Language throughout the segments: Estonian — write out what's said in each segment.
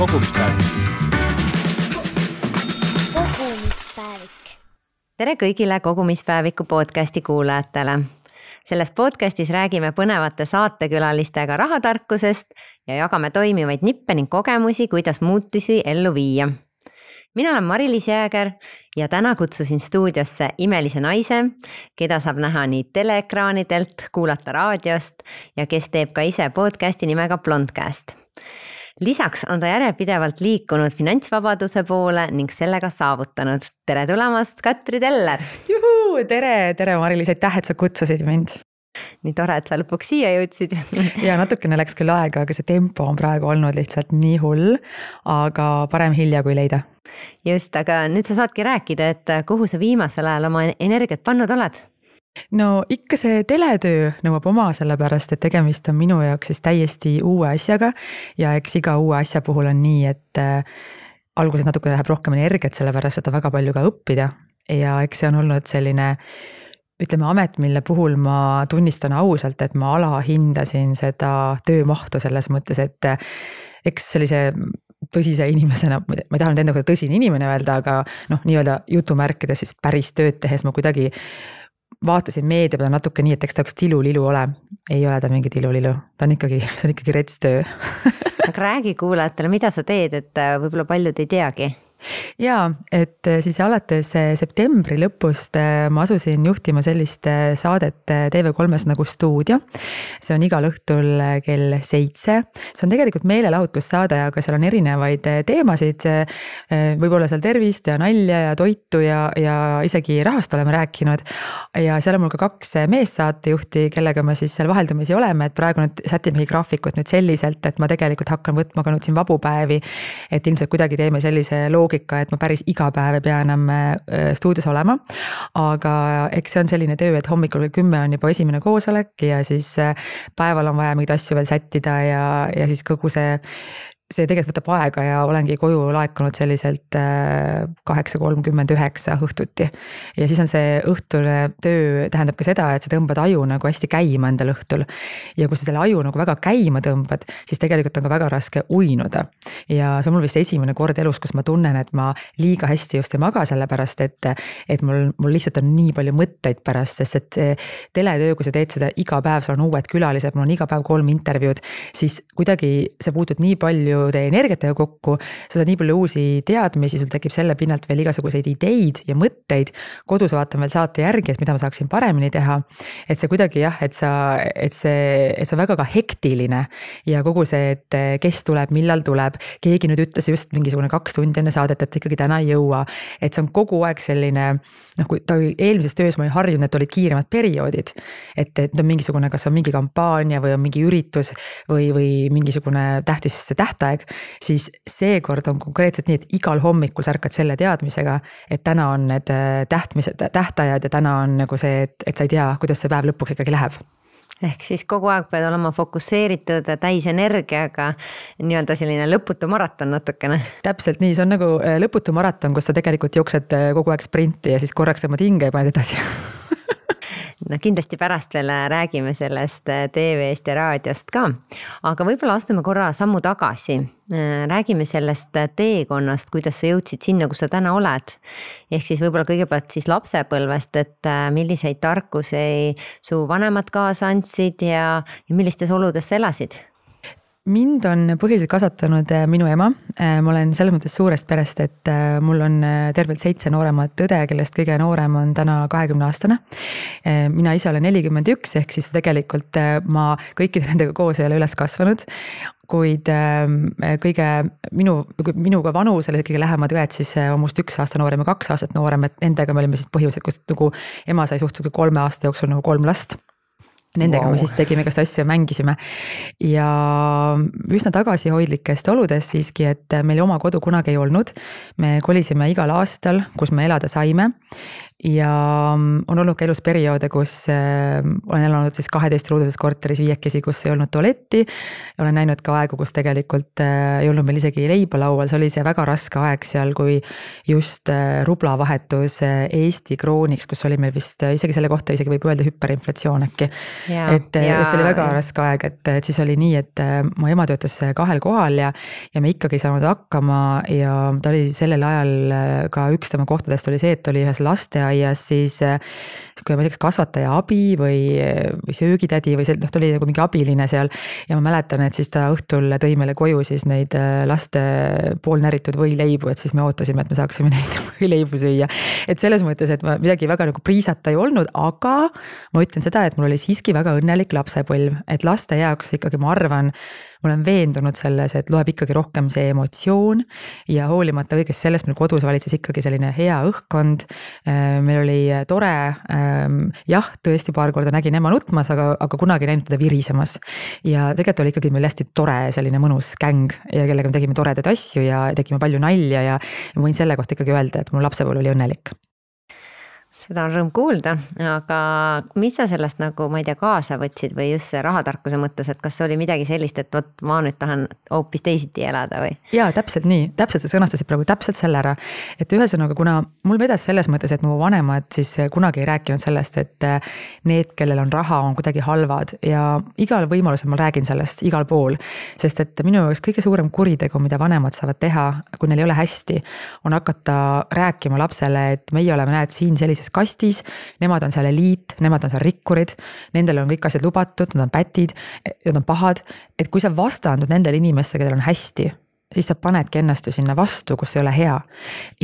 kogumispäevik. kogumispäevik. tere kõigile kogumispäeviku podcasti kuulajatele. selles podcastis räägime põnevate saatekülalistega rahatarkusest ja jagame toimivaid nippe ning kogemusi, kuidas muutusi ellu viia mina olen Mari-Liis Jääger ja täna kutsusin stuudiosse imelise naise, keda saab näha nii teleekraanidelt, kuulata raadiost ja kes teeb ka ise podcast'i nimega Blondcast. Lisaks on ta järjepidevalt liikunud finantsvabaduse poole ning selle ka saavutanud. tere tulemast, Katri Teller! juhuu, tere, tere Mari-Liis, aitäh, et sa kutsusid mind nii tore, et sa lõpuks siia jõudsid ja natukene läks küll aega, aga see tempo on praegu olnud lihtsalt nii hull, aga parem hilja kui leida. just, aga nüüd sa saadki rääkida, et kuhu sa viimasel ajal oma energiat pannud oled? No ikka see teletöö nõuab oma, sellepärast et tegemist on minu jaoks siis täiesti uue asjaga. Ja eks iga uue asja puhul on nii, et äh, alguses natuke läheb rohkem energiat, sellepärast et on väga palju ka õppida. Ja eks see on olnud selline äh, ütleme, amet, mille puhul ma tunnistan ausalt, et ma alahindasin seda töömahtu selles mõttes, et eks sellise tõsise inimesena, ma ei taha nüüd enda kohta tõsine inimene öelda, aga noh, nii-öelda jutumärkides siis päris tööd tehes ma kuidagi vaatasin meedia peale natuke nii, et eks ta üks tilulilu ole. ei ole ta mingi tilulilu, ta on ikkagi, see on ikkagi rets töö aga räägi kuulajatele, mida sa teed, et võib-olla paljud ei teagi ja et äh, siis alates äh, septembri lõpust äh, ma asusin juhtima sellist saadet TV3-s nagu Stuudio. see on igal õhtul kell seitse, see on tegelikult meelelahutussaade, aga seal on erinevaid teemasid. võib-olla seal tervist ja nalja ja toitu ja, ja isegi rahast oleme rääkinud. ja seal on mul ka kaks meessaatejuhti, kellega me siis seal vaheldumisi oleme, et praegu nüüd sätimegi graafikut nüüd selliselt, et ma tegelikult hakkan võtma ka nüüd siin vabu päevi. et ilmselt kuidagi teeme sellise loo loogika, et ma päris iga päev ei pea enam äh, stuudios olema. aga eks see on selline töö, et hommikul kell kümme on juba esimene koosolek ja siis äh, päeval on vaja mingeid asju veel sättida ja, ja siis kogu see see tegelikult võtab aega ja olengi koju laekunud selliselt äh, kaheksa kolmkümmend üheksa õhtuti. ja siis on see õhtune töö tähendab ka seda, et sa tõmbad aju nagu hästi käima endal õhtul. ja kui sa selle aju nagu väga käima tõmbad, siis tegelikult on ka väga raske uinuda. ja see on mul vist esimene kord elus, kus ma tunnen, et ma liiga hästi just ei maga, sellepärast et, et mul, mul lihtsalt on nii palju mõtteid pärast, sest et see teletöö, kui sa teed seda iga päev, sul on uued külalised, mul on iga päev kolm intervjuud, siis kuidagi sa puutud nii palju palju teie energiatega kokku, sa saad nii palju uusi teadmisi, sul tekib selle pinnalt veel igasuguseid ideid ja mõtteid. kodus vaatan veel saate järgi, et mida ma saaksin paremini teha. et see kuidagi jah, et sa, et see, et see on väga ka hektiline ja kogu see, et kes tuleb, millal tuleb. keegi nüüd ütles just mingisugune kaks tundi enne saadet, et ikkagi täna ei jõua. et see on kogu aeg selline noh, kui ta eelmises töös ma olin harjunud, et olid kiiremad perioodid. et, et on mingisugune, kas on mingi kampaania või on mingi üritus või, või mingisugune tähtis tähtaeg aeg, siis seekord on konkreetselt nii, et igal hommikul sa ärkad selle teadmisega, et täna on need äh, tähtmised, tähtajad ja täna on nagu see, et, et sa ei tea, kuidas see päev lõpuks ikkagi läheb ehk siis kogu aeg pead olema fokusseeritud, täis energiaga, nii-öelda selline lõputu maraton natukene. täpselt nii, see on nagu äh, lõputu maraton, kus sa tegelikult jooksed äh, kogu aeg sprinti ja siis korraks tõmbad hinge ja paned edasi no kindlasti pärast veel räägime sellest äh, TV-st ja raadiost ka, aga võib-olla astume korra sammu tagasi. Äh, räägime sellest äh, teekonnast, kuidas sa jõudsid sinna, kus sa täna oled. ehk siis võib-olla kõigepealt siis lapsepõlvest, et milliseid tarkusi su vanemad kaasa andsid ja, ja millistes oludes sa elasid mind on põhiliselt kasvatanud äh, minu ema, äh, ma olen selles mõttes suurest perest, et äh, mul on tervelt seitse nooremat õde, kellest kõige noorem on täna kahekümne aastane. mina ise olen nelikümmend üks, ehk siis tegelikult ma kõikide nendega koos ei ole üles kasvanud. Kuid ähm, kõige minu, minuga vanusele kõige lähemad õed siis on must üks aasta noorem ja kaks aastat noorem, et nendega me olime siis põhjusel, kus nagu ema sai suht kolme aasta jooksul nagu kolm last Nendega wow. me siis tegime igast asju ja mängisime. ja üsna tagasihoidlikest oludest siiski, et meil oma kodu kunagi ei olnud. me kolisime igal aastal, kus me elada saime. Ja mm, on olnud ka elus perioode, kus äh, olen elanud siis kaheteistruuduses korteris viiekesi, kus ei olnud tualetti. olen näinud ka aegu, kus tegelikult äh, ei olnud meil isegi leiba laual, see oli see väga raske aeg seal, kui just äh, rubla vahetus Eesti krooniks, kus oli meil vist isegi selle kohta isegi võib öelda hüperinflatsioon äkki. et ja, see oli väga raske aeg, et, et siis oli nii, et mu ema töötas kahel kohal ja, ja me ikkagi ei saanud hakkama ja ta oli sellel ajal ka üks tema kohtadest oli see, et oli ühes lasteaias lasteaias, siis sihuke, ma ei tea, kas kasvataja abi või, või söögitädi või see, noh, ta oli nagu mingi abiline seal. ja ma mäletan, et siis ta õhtul tõi meile koju siis neid äh, laste poolnäritud võileibu, et siis me ootasime, et me saaksime neid võileibu süüa. et selles mõttes, et ma midagi väga nagu priisata ei olnud, aga ma ütlen seda, et mul oli siiski väga õnnelik lapsepõlv, et laste jaoks ikkagi ma arvan olen veendunud selles, et loeb ikkagi rohkem see emotsioon ja hoolimata kõigest sellest meil kodus valitses ikkagi selline hea õhkkond. Äh, meil oli tore, ähm, jah, tõesti paar korda nägin ema nutmas, aga, aga kunagi ei näinud teda virisemas. ja tegelikult oli ikkagi meil hästi tore selline mõnus gäng ja kellega me tegime toredaid asju ja tegime palju nalja ja võin selle kohta ikkagi öelda, et mu lapsepõlv oli õnnelik seda on rõõm kuulda, aga mis sa sellest nagu, ma ei tea, kaasa võtsid või just see rahatarkuse mõttes, et kas oli midagi sellist, et vot ma nüüd tahan hoopis teisiti elada või? jaa, täpselt nii, täpselt sa sõnastasid praegu täpselt selle ära. et ühesõnaga, kuna mul vedas selles mõttes, et mu vanemad siis kunagi ei rääkinud sellest, et need, kellel on raha, on kuidagi halvad ja igal võimalusel ma räägin sellest igal pool. sest et minu jaoks kõige suurem kuritegu, mida vanemad saavad teha, kui neil ei ole hästi, on hakata rääkima lapsele, et meie oleme, näed, siin sellises selles kastis, nemad on seal eliit, nemad on seal rikkurid, nendel on kõik asjad lubatud, nad on pätid, nad on pahad, et kui sa vastandud nendele inimestele, kellel on hästi siis sa panedki ennast ju sinna vastu, kus ei ole hea.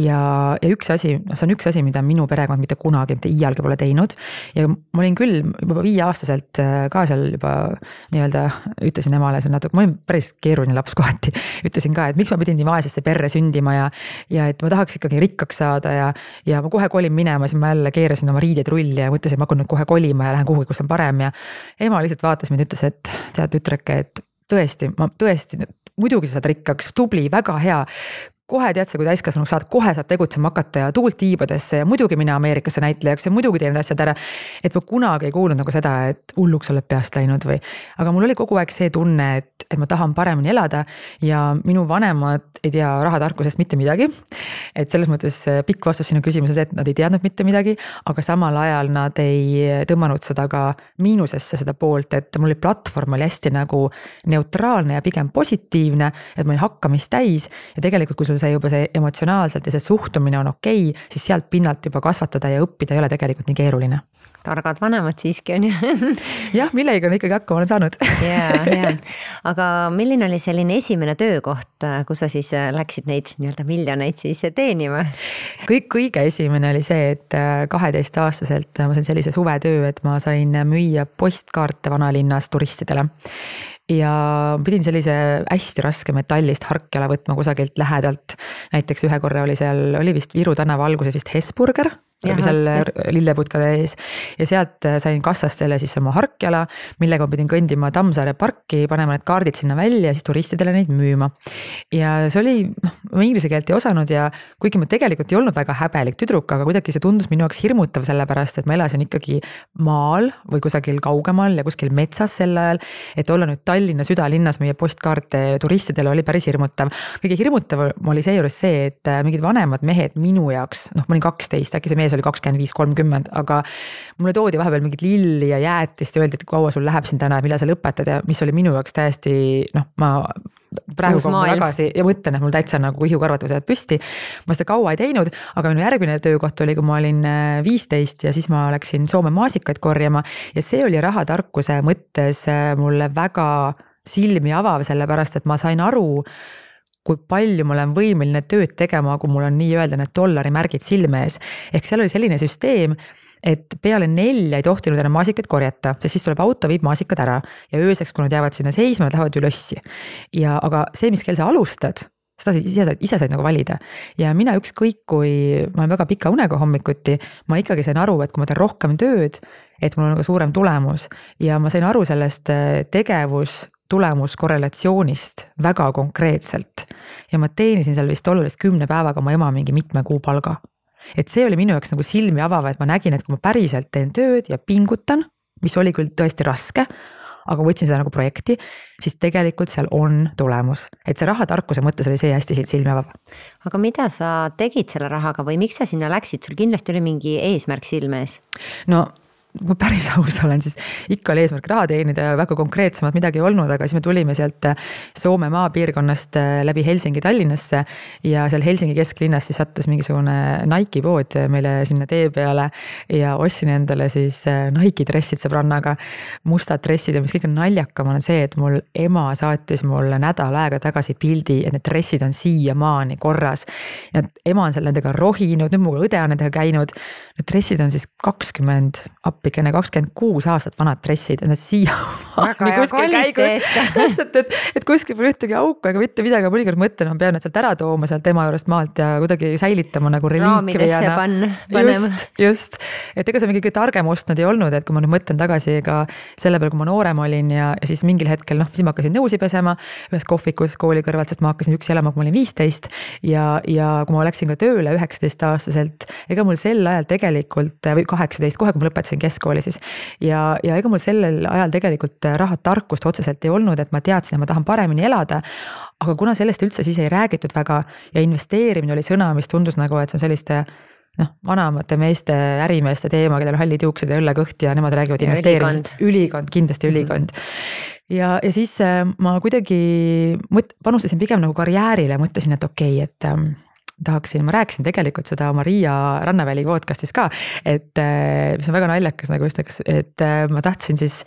ja, ja üks asi, noh, see on üks asi, mida minu perekond mitte kunagi, mitte iialgi pole teinud. ja ma olin küll juba viieaastaselt äh, ka seal juba nii-öelda ütlesin emale, on natuke, ma olin päris keeruline laps kohati. ütlesin ka, et miks ma pidin nii vaesesse perre sündima ja, ja et ma tahaks ikkagi rikkaks saada ja, ja ma kohe kolin minema, siis ma jälle keerasin oma riided rulli ja mõtlesin, et ma hakkan nüüd kohe kolima ja lähen kuhugi, kus on parem ja. ema lihtsalt vaatas mind, ütles, et tead, tütreke, et tõesti, ma tõesti muidugi sa saad rikkaks, tubli, väga hea kohe tead sa, kui täiskasvanuks saad, kohe saad tegutsema hakata ja tuult tiibadesse ja muidugi mine Ameerikasse näitlejaks ja muidugi tee need asjad ära. et ma kunagi ei kuulnud nagu seda, et hulluks oled peast läinud või, aga mul oli kogu aeg see tunne, et, et ma tahan paremini elada ja minu vanemad ei tea rahatarkusest mitte midagi. et selles mõttes äh, pikk vastus sinu küsimusele, et nad ei teadnud mitte midagi, aga samal ajal nad ei tõmmanud seda ka miinusesse, seda poolt, et mul oli platvorm oli hästi nagu neutraalne ja pigem positiivne, et ma olin hakkamist täis ja tegelikult, kui sul sul see juba see emotsionaalselt ja see suhtumine on okei okay,, siis sealt pinnalt juba kasvatada ja õppida ei ole tegelikult nii keeruline. targad vanemad siiski on ju jah, millegagi on ikkagi hakkama olen saanud ja, ja, aga milline oli selline esimene töökoht, kus sa siis äh, läksid neid nii-öelda miljoneid siis teenima? kõik, kõige esimene oli see, et äh, kaheteistaastaselt ma sain sellise suvetöö, et ma sain müüa postkaarte vanalinnas turistidele ja pidin sellise hästi raske metallist harkjala võtma kusagilt lähedalt. näiteks ühe korra oli seal, oli vist Viru tänava alguses vist Hesburger seal lilleputkade ees ja sealt äh, sain kassast selle siis oma harkjala, millega ma pidin kõndima Tammsaare parki, panema need kaardid sinna välja ja siis turistidele neid müüma. ja see oli, noh, ma inglise keelt ei osanud ja kuigi ma tegelikult ei olnud väga häbelik tüdruk, aga kuidagi see tundus minu jaoks hirmutav, sellepärast et ma elasin ikkagi maal või kusagil kaugemal ja kuskil metsas sel ajal. et olla nüüd Tallinna südalinnas müüa postkaarte turistidele oli päris hirmutav. kõige hirmutavam oli seejuures see, et äh, mingid vanemad mehed minu jaoks, noh, ma olin kaksteist, äkki see mees oli kakskümmend viis, kolmkümmend, aga mulle toodi vahepeal mingit lilli ja jäätist ja öeldi, et kaua sul läheb siin täna ja millal sa lõpetad ja mis oli minu jaoks täiesti noh, ma praegu kui ma tagasi ja mõtlen, et mul täitsa nagu ihukarvad tõusevad püsti. ma seda kaua ei teinud, aga minu järgmine töökoht oli, kui ma olin äh, viisteist ja siis ma läksin Soome maasikaid korjama ja see oli rahatarkuse mõttes äh, mulle väga silmi avav, sellepärast et ma sain aru kui palju ma olen võimeline tööd tegema, kui mul on nii-öelda need dollarimärgid silme ees. ehk seal oli selline süsteem, et peale nelja ei tohtinud enam maasikaid korjata, sest siis tuleb auto, viib maasikad ära ja ööseks, kui nad jäävad sinna seisma, nad lähevad ju lossi. ja aga see, mis kell sa alustad, seda ise said, ise said nagu valida ja mina ükskõik, kui ma olen väga pika unega hommikuti, ma ikkagi sain aru, et kui ma teen rohkem tööd, et mul on nagu suurem tulemus ja ma sain aru sellest eh, tegevus tulemuskorrelatsioonist väga konkreetselt. ja ma teenisin seal vist ajal kümne päevaga oma ema mingi mitme kuu palga. et see oli minu jaoks nagu silmi avav, et ma nägin, et kui ma päriselt teen tööd ja pingutan, mis oli küll tõesti raske aga võtsin seda nagu projekti, siis tegelikult seal on tulemus, et see rahatarkuse mõttes oli see hästi silmi avav. aga mida sa tegid selle rahaga või miks sa sinna läksid, sul kindlasti oli mingi eesmärk silme ees? no kui ma päris aus olen, siis ikka oli eesmärk raha teenida ja väga konkreetsemat midagi ei olnud, aga siis me tulime sealt äh, Soome maapiirkonnast äh, läbi Helsingi Tallinnasse. ja seal Helsingi kesklinnas siis sattus mingisugune Nike'i pood meile sinna tee peale ja ostsin endale siis äh, Nike'i dressid sõbrannaga. mustad dressid ja mis kõige naljakam on see, et mul ema saatis mulle nädal aega tagasi pildi, et need dressid on siiamaani korras. ja ema on seal nendega rohinud, nüüd mu õde on nendega käinud. Need dressid on siis kakskümmend appi appikene kakskümmend kuus aastat vanad dressid ja need siiamaani kuskil käigus. täpselt, et, et kuskil pole ühtegi auku ega mitte midagi, mõnikord mõtlen, ma pean need sealt ära tooma sealt ema juurest maalt ja kuidagi säilitama nagu reliikviana. just, just, et ega see mingi kõige targem ost nad ei olnud, et kui ma nüüd mõtlen tagasi ka selle peale, kui ma noorem olin ja, ja siis mingil hetkel noh, siis ma hakkasin nõusi pesema ühes kohvikus kooli kõrvalt, sest ma hakkasin üksi elama, kui ma olin viisteist. ja, ja kui ma läksin ka tööle üheksateistaastaselt, ega mul sel ajal tegelikult või kaheksateist, kohe kui ma lõpetasin keskkooli siis. ja, ja ega mul sellel ajal tegelikult rahatarkust otseselt ei olnud, et ma teadsin, et ma tahan paremini elada. aga kuna sellest üldse siis ei räägitud väga ja investeerimine oli sõna, mis tundus nagu, et see on selliste noh, vanemate meeste, ärimeeste teema, kellel on hallid juuksed ja õllekõht ja nemad räägivad investeerimisest, ülikond, kindlasti mhm. ülikond mm. -hmm. ja, ja siis äh, ma kuidagi mõt-, panustasin pigem nagu karjäärile, mõtlesin, et okei okay,, et ähm, tahaksin, ma rääkisin tegelikult seda Maria Rannaväli podcast'is ka, et äh, mis on väga naljakas nagu just, et äh, ma tahtsin siis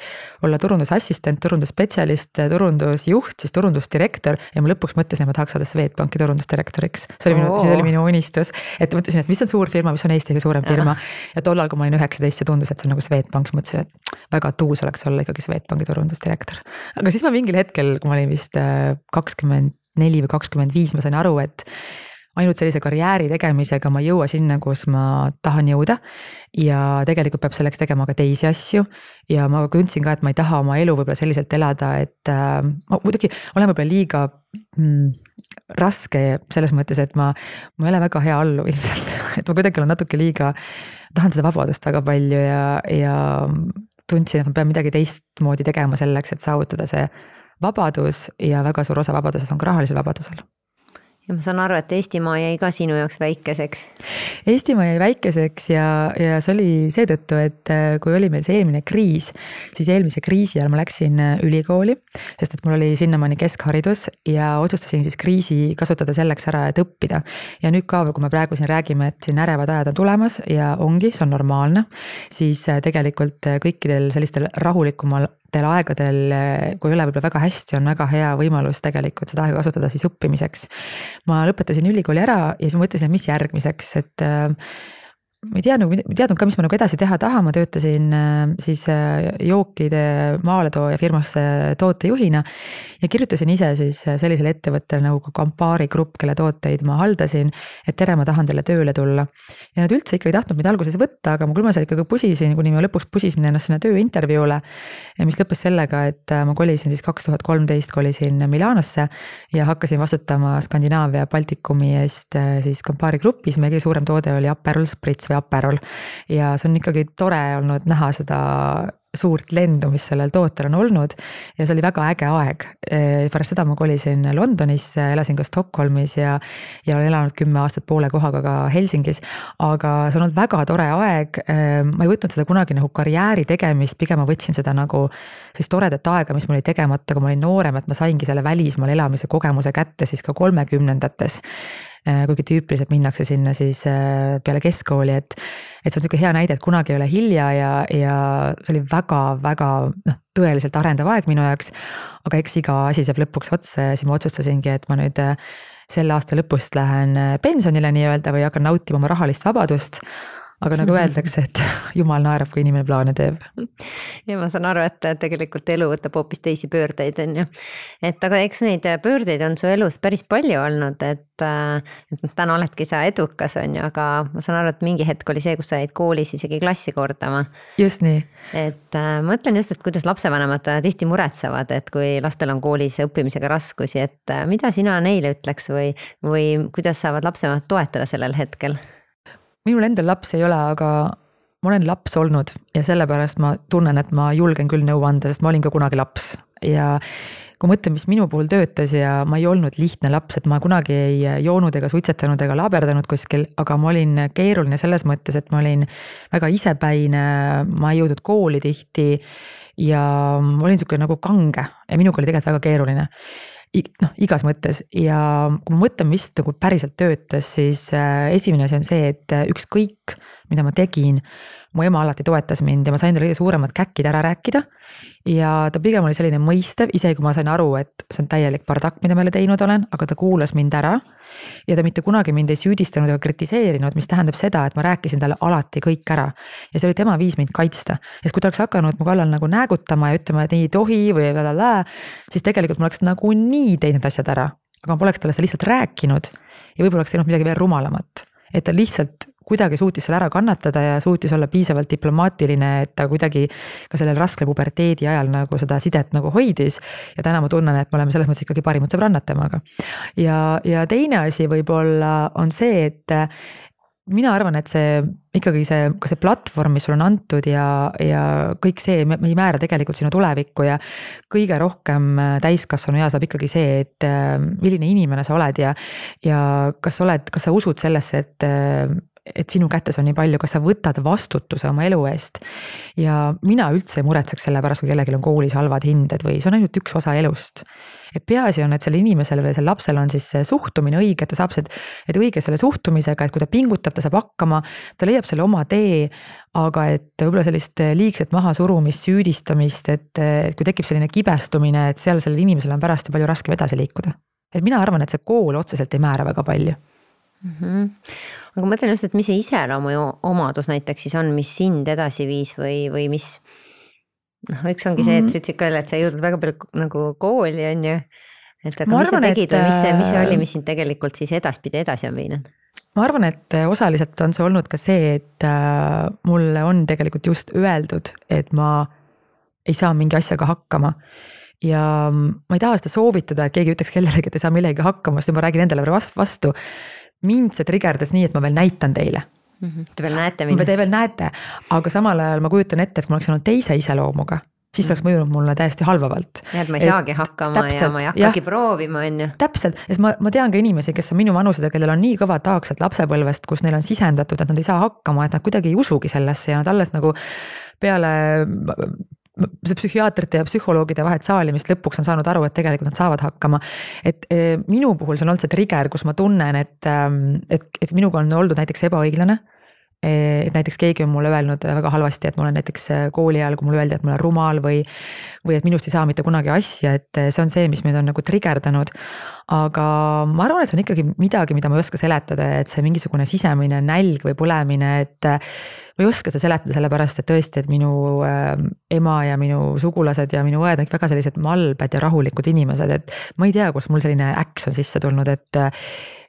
olla turundusassistent, turundusspetsialist, turundusjuht, siis turundusdirektor ja ma lõpuks mõtlesin, et ma tahaks saada Swedbanki turundusdirektoriks. see oli minu see oli minu unistus, et mõtlesin, et mis on suur firma, mis on Eesti kõige suurem firma ja tollal, kui ma olin üheksateist, see tundus, et see on nagu Swedbank, siis mõtlesin, et väga tuus oleks olla ikkagi Swedbanki turundusdirektor. aga siis ma mingil hetkel, kui ma olin vist äh, kakskümmend neli või kakskümmend viis, ma sain aru, et ainult sellise karjääri tegemisega ma ei jõua sinna, kus ma tahan jõuda. ja tegelikult peab selleks tegema ka teisi asju. Ja ma tundsin ka, et ma ei taha oma elu võib-olla selliselt elada, et äh, ma muidugi olen võib-olla liiga mm, raske selles mõttes, et ma, ma ei ole väga hea alluv ilmselt, et ma kuidagi olen natuke liiga, tahan seda vabadust väga palju ja, ja tundsin, et ma pean midagi teistmoodi tegema selleks, et saavutada see vabadus. Ja väga suur osa vabadusest on ka rahalisel vabadusel ja ma saan aru, et Eestimaa jäi ka sinu jaoks väikeseks. Eestimaa jäi väikeseks ja, ja see oli seetõttu, et äh, kui oli meil see eelmine kriis, siis eelmise kriisi ajal ma läksin äh, ülikooli, sest et mul oli sinnamaani keskharidus ja otsustasin siis kriisi kasutada selleks ära, et õppida. ja nüüd ka, kui me praegu siin räägime, et siin ärevad ajad on tulemas ja ongi, see on normaalne, siis äh, tegelikult kõikidel sellistel rahulikumal aegadel, kui ei ole võib-olla väga hästi, on väga hea võimalus tegelikult seda aega kasutada siis õppimiseks. ma lõpetasin ülikooli ära ja siis mõtlesin, et mis järgmiseks, et äh, ma ei tea nagu, ei teadnud ka, mis ma nagu edasi teha tahan, ma töötasin äh, siis äh, jookide maaletooja firmas tootejuhina. Ja kirjutasin ise siis äh, sellisele ettevõttele nagu Campari Grupp, kelle tooteid ma haldasin. et tere, ma tahan teile tööle tulla. ja nad üldse ikka ei tahtnud mind alguses võtta, aga küll ma seal ikkagi pusisin, kuni ma lõpuks pusisin ennast sinna tööintervjuule. mis lõppes sellega, et ma kolisin siis kaks tuhat kolmteist kolisin Milanosse ja hakkasin vastutama Skandinaavia Baltikumi eest siis Campari Grupis, meie kõige suurem toode oli Aperol Spritz või Aperol. ja see on ikkagi tore olnud näha seda suurt lendu, mis sellel tootel on olnud ja see oli väga äge aeg. pärast seda ma kolisin Londonisse, elasin ka Stockholmis ja, ja olen elanud kümme aastat poole kohaga ka Helsingis. aga see on olnud väga tore aeg. ma ei võtnud seda kunagi nagu karjääri tegemist, pigem ma võtsin seda nagu sellist toredat aega, mis mul oli tegemata, kui ma olin noorem, et ma saingi selle välismaal elamise kogemuse kätte siis ka kolmekümnendates kuigi tüüpiliselt minnakse sinna siis äh, peale keskkooli, et, et see on niisugune hea näide, et kunagi ei ole hilja ja, ja see oli väga-väga noh, tõeliselt arendav aeg minu jaoks. aga eks iga asi saab lõpuks otsa ja siis ma otsustasingi, et ma nüüd äh, selle aasta lõpust lähen pensionile nii-öelda või hakkan nautima oma rahalist vabadust aga nagu öeldakse, et jumal naerab, kui inimene plaane teeb. ja ma saan aru, et tegelikult elu võtab hoopis teisi pöördeid, on ju. et aga eks neid pöördeid on su elus päris palju olnud, et, et noh, täna oledki sa edukas, on ju, aga ma saan aru, et mingi hetk oli see, kus sa jäid koolis isegi klassi kordama. just nii. et äh, mõtlen just, et kuidas lapsevanemad tihti muretsevad, et kui lastel on koolis õppimisega raskusi, et mida sina neile ütleks või, või kuidas saavad lapsevanemad toetada sellel hetkel minul endal lapsi ei ole, aga ma olen laps olnud ja sellepärast ma tunnen, et ma julgen küll nõu anda, sest ma olin ka kunagi laps. Ja kui mõtlen, mis minu puhul töötas ja ma ei olnud lihtne laps, et ma kunagi ei joonud ega suitsetanud ega laaberdanud kuskil, aga ma olin keeruline selles mõttes, et ma olin väga isepäine, ma ei jõudnud kooli tihti ja ma olin niisugune nagu kange ja minuga oli tegelikult väga keeruline noh, igas mõttes. Ja kui ma mõtlen, mis nagu päriselt töötas, siis äh, esimene asi on see, et äh, ükskõik, mida ma tegin, mu ema alati toetas mind ja ma sain talle kõige suuremad käkid ära rääkida. ja ta pigem oli selline mõistev, isegi kui ma sain aru, et see on täielik bardakk, mida ma jälle teinud olen, aga ta kuulas mind ära. ja ta mitte kunagi mind ei süüdistanud ega kritiseerinud, mis tähendab seda, et ma rääkisin talle alati kõik ära. ja see oli tema viis mind kaitsta, sest kui ta oleks hakanud mu kallal nagu näägutama ja ütlema, et ei tohi või blablabla, siis tegelikult ma oleks nagunii teinud asjad ära, aga ma poleks talle seda lihtsalt rääkinud ja võib-olla oleks teinud midagi veel rumalamat et ta lihtsalt kuidagi suutis selle ära kannatada ja suutis olla piisavalt diplomaatiline, et ta kuidagi ka sellel raskel puberteedi ajal nagu seda sidet nagu hoidis. ja täna ma tunnen, et me oleme selles mõttes ikkagi parimad sõbrannad temaga. ja, ja teine asi võib-olla on see, et mina arvan, et see ikkagi see, ka see platvorm, mis sulle on antud ja, ja kõik see, me ei määra tegelikult sinu tulevikku ja kõige rohkem täiskasvanu ea saab ikkagi see, et milline inimene sa oled ja, ja kas sa oled, kas sa usud sellesse, et et sinu kätes on nii palju, kas sa võtad vastutuse oma elu eest. ja mina üldse ei muretseks selle pärast, kui kellelgi on koolis halvad hinded või see on ainult üks osa elust. et peaasi on, et sellel inimesel või sellel lapsel on siis see suhtumine õige, et ta saab see, et õige selle suhtumisega, et kui ta pingutab, ta saab hakkama, ta leiab selle oma tee. aga et võib-olla sellist liigset mahasurumist, süüdistamist, et, kui tekib selline kibestumine, et seal sellel inimesel on pärast ju palju raskem edasi liikuda. et mina arvan, et see kool otseselt ei määra väga palju mm. -hmm aga ma mõtlen just, et mis see iseloomu omadus näiteks siis on, mis sind edasi viis või, või mis. noh, üks ongi see, et mhm. sa ütlesid ka jälle, et sa jõudnud väga palju nagu kooli, on ju. et aga ma mis arvan, sa tegid et... või mis see, mis see oli, äh, mis sind tegelikult siis edaspidi edasi on viinud? ma arvan, et osaliselt on see olnud ka see, et äh, mulle on tegelikult just öeldud, et ma ei saa mingi asjaga hakkama ja ma ei taha seda soovitada, et keegi ütleks kellelegi, et ei saa millegagi hakkama, sest ma räägin endale vastu mind see trigerdas nii, et ma veel näitan teile mm. -hmm. Te veel näete mind? Te veel näete, aga samal ajal ma kujutan ette, et ma oleks olnud teise iseloomuga, siis see oleks mhm. mõjunud mulle täiesti halvavalt. jah, et ma ei et saagi hakkama täpselt, ja ma ei hakkagi jah, proovima, on ju. täpselt, sest ma, ma tean ka inimesi, kes on minu vanused ja kellel on nii kõvad taaksed lapsepõlvest, kus neil on sisendatud, et nad ei saa hakkama, et nad kuidagi ei usugi sellesse ja nad alles nagu peale see psühhiaatrite ja psühholoogide vahet saalimist lõpuks on saanud aru, et tegelikult nad saavad hakkama. et e, minu puhul see on olnud see trigger, kus ma tunnen, et, ähm, et, et minuga on oldud näiteks ebaõiglane et näiteks keegi on mulle öelnud väga halvasti, et ma olen näiteks äh, kooli ajal, kui mulle öeldi, et ma olen rumal või, või et minust ei saa mitte kunagi asja, et see on see, mis mind on nagu trigerdanud. aga ma arvan, et see on ikkagi midagi, mida ma ei oska seletada, et see mingisugune sisemine nälg või põlemine, et ma ei oska seda seletada, sellepärast et tõesti, et minu ema ja minu sugulased ja minu õed on väga sellised malbed ja rahulikud inimesed, et ma ei tea, kust mul selline äks on sisse tulnud, et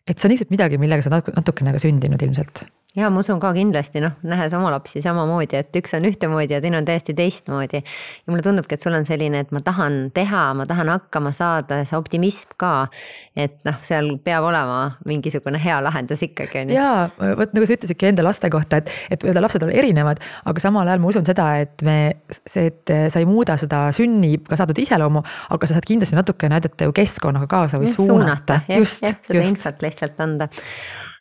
et see on lihtsalt midagi, millega sa natukene ka sündinud ilmselt ja ma usun ka kindlasti noh, nähes oma lapsi samamoodi, et üks on ühtemoodi ja teine on täiesti teistmoodi. ja mulle tundubki, et sul on selline, et ma tahan teha, ma tahan hakkama saada, see optimism ka. et noh, seal peab olema mingisugune hea lahendus ikkagi on ju. ja vot nagu sa ütlesidki enda laste kohta, et, et võib-olla lapsed on erinevad, aga samal ajal ma usun seda, et me, see, et sa ei muuda seda sünniga saadud iseloomu, aga sa saad kindlasti natukene aidata ju keskkonnaga kaasa või suunata, suunata. just, just, seda infot lihtsalt anda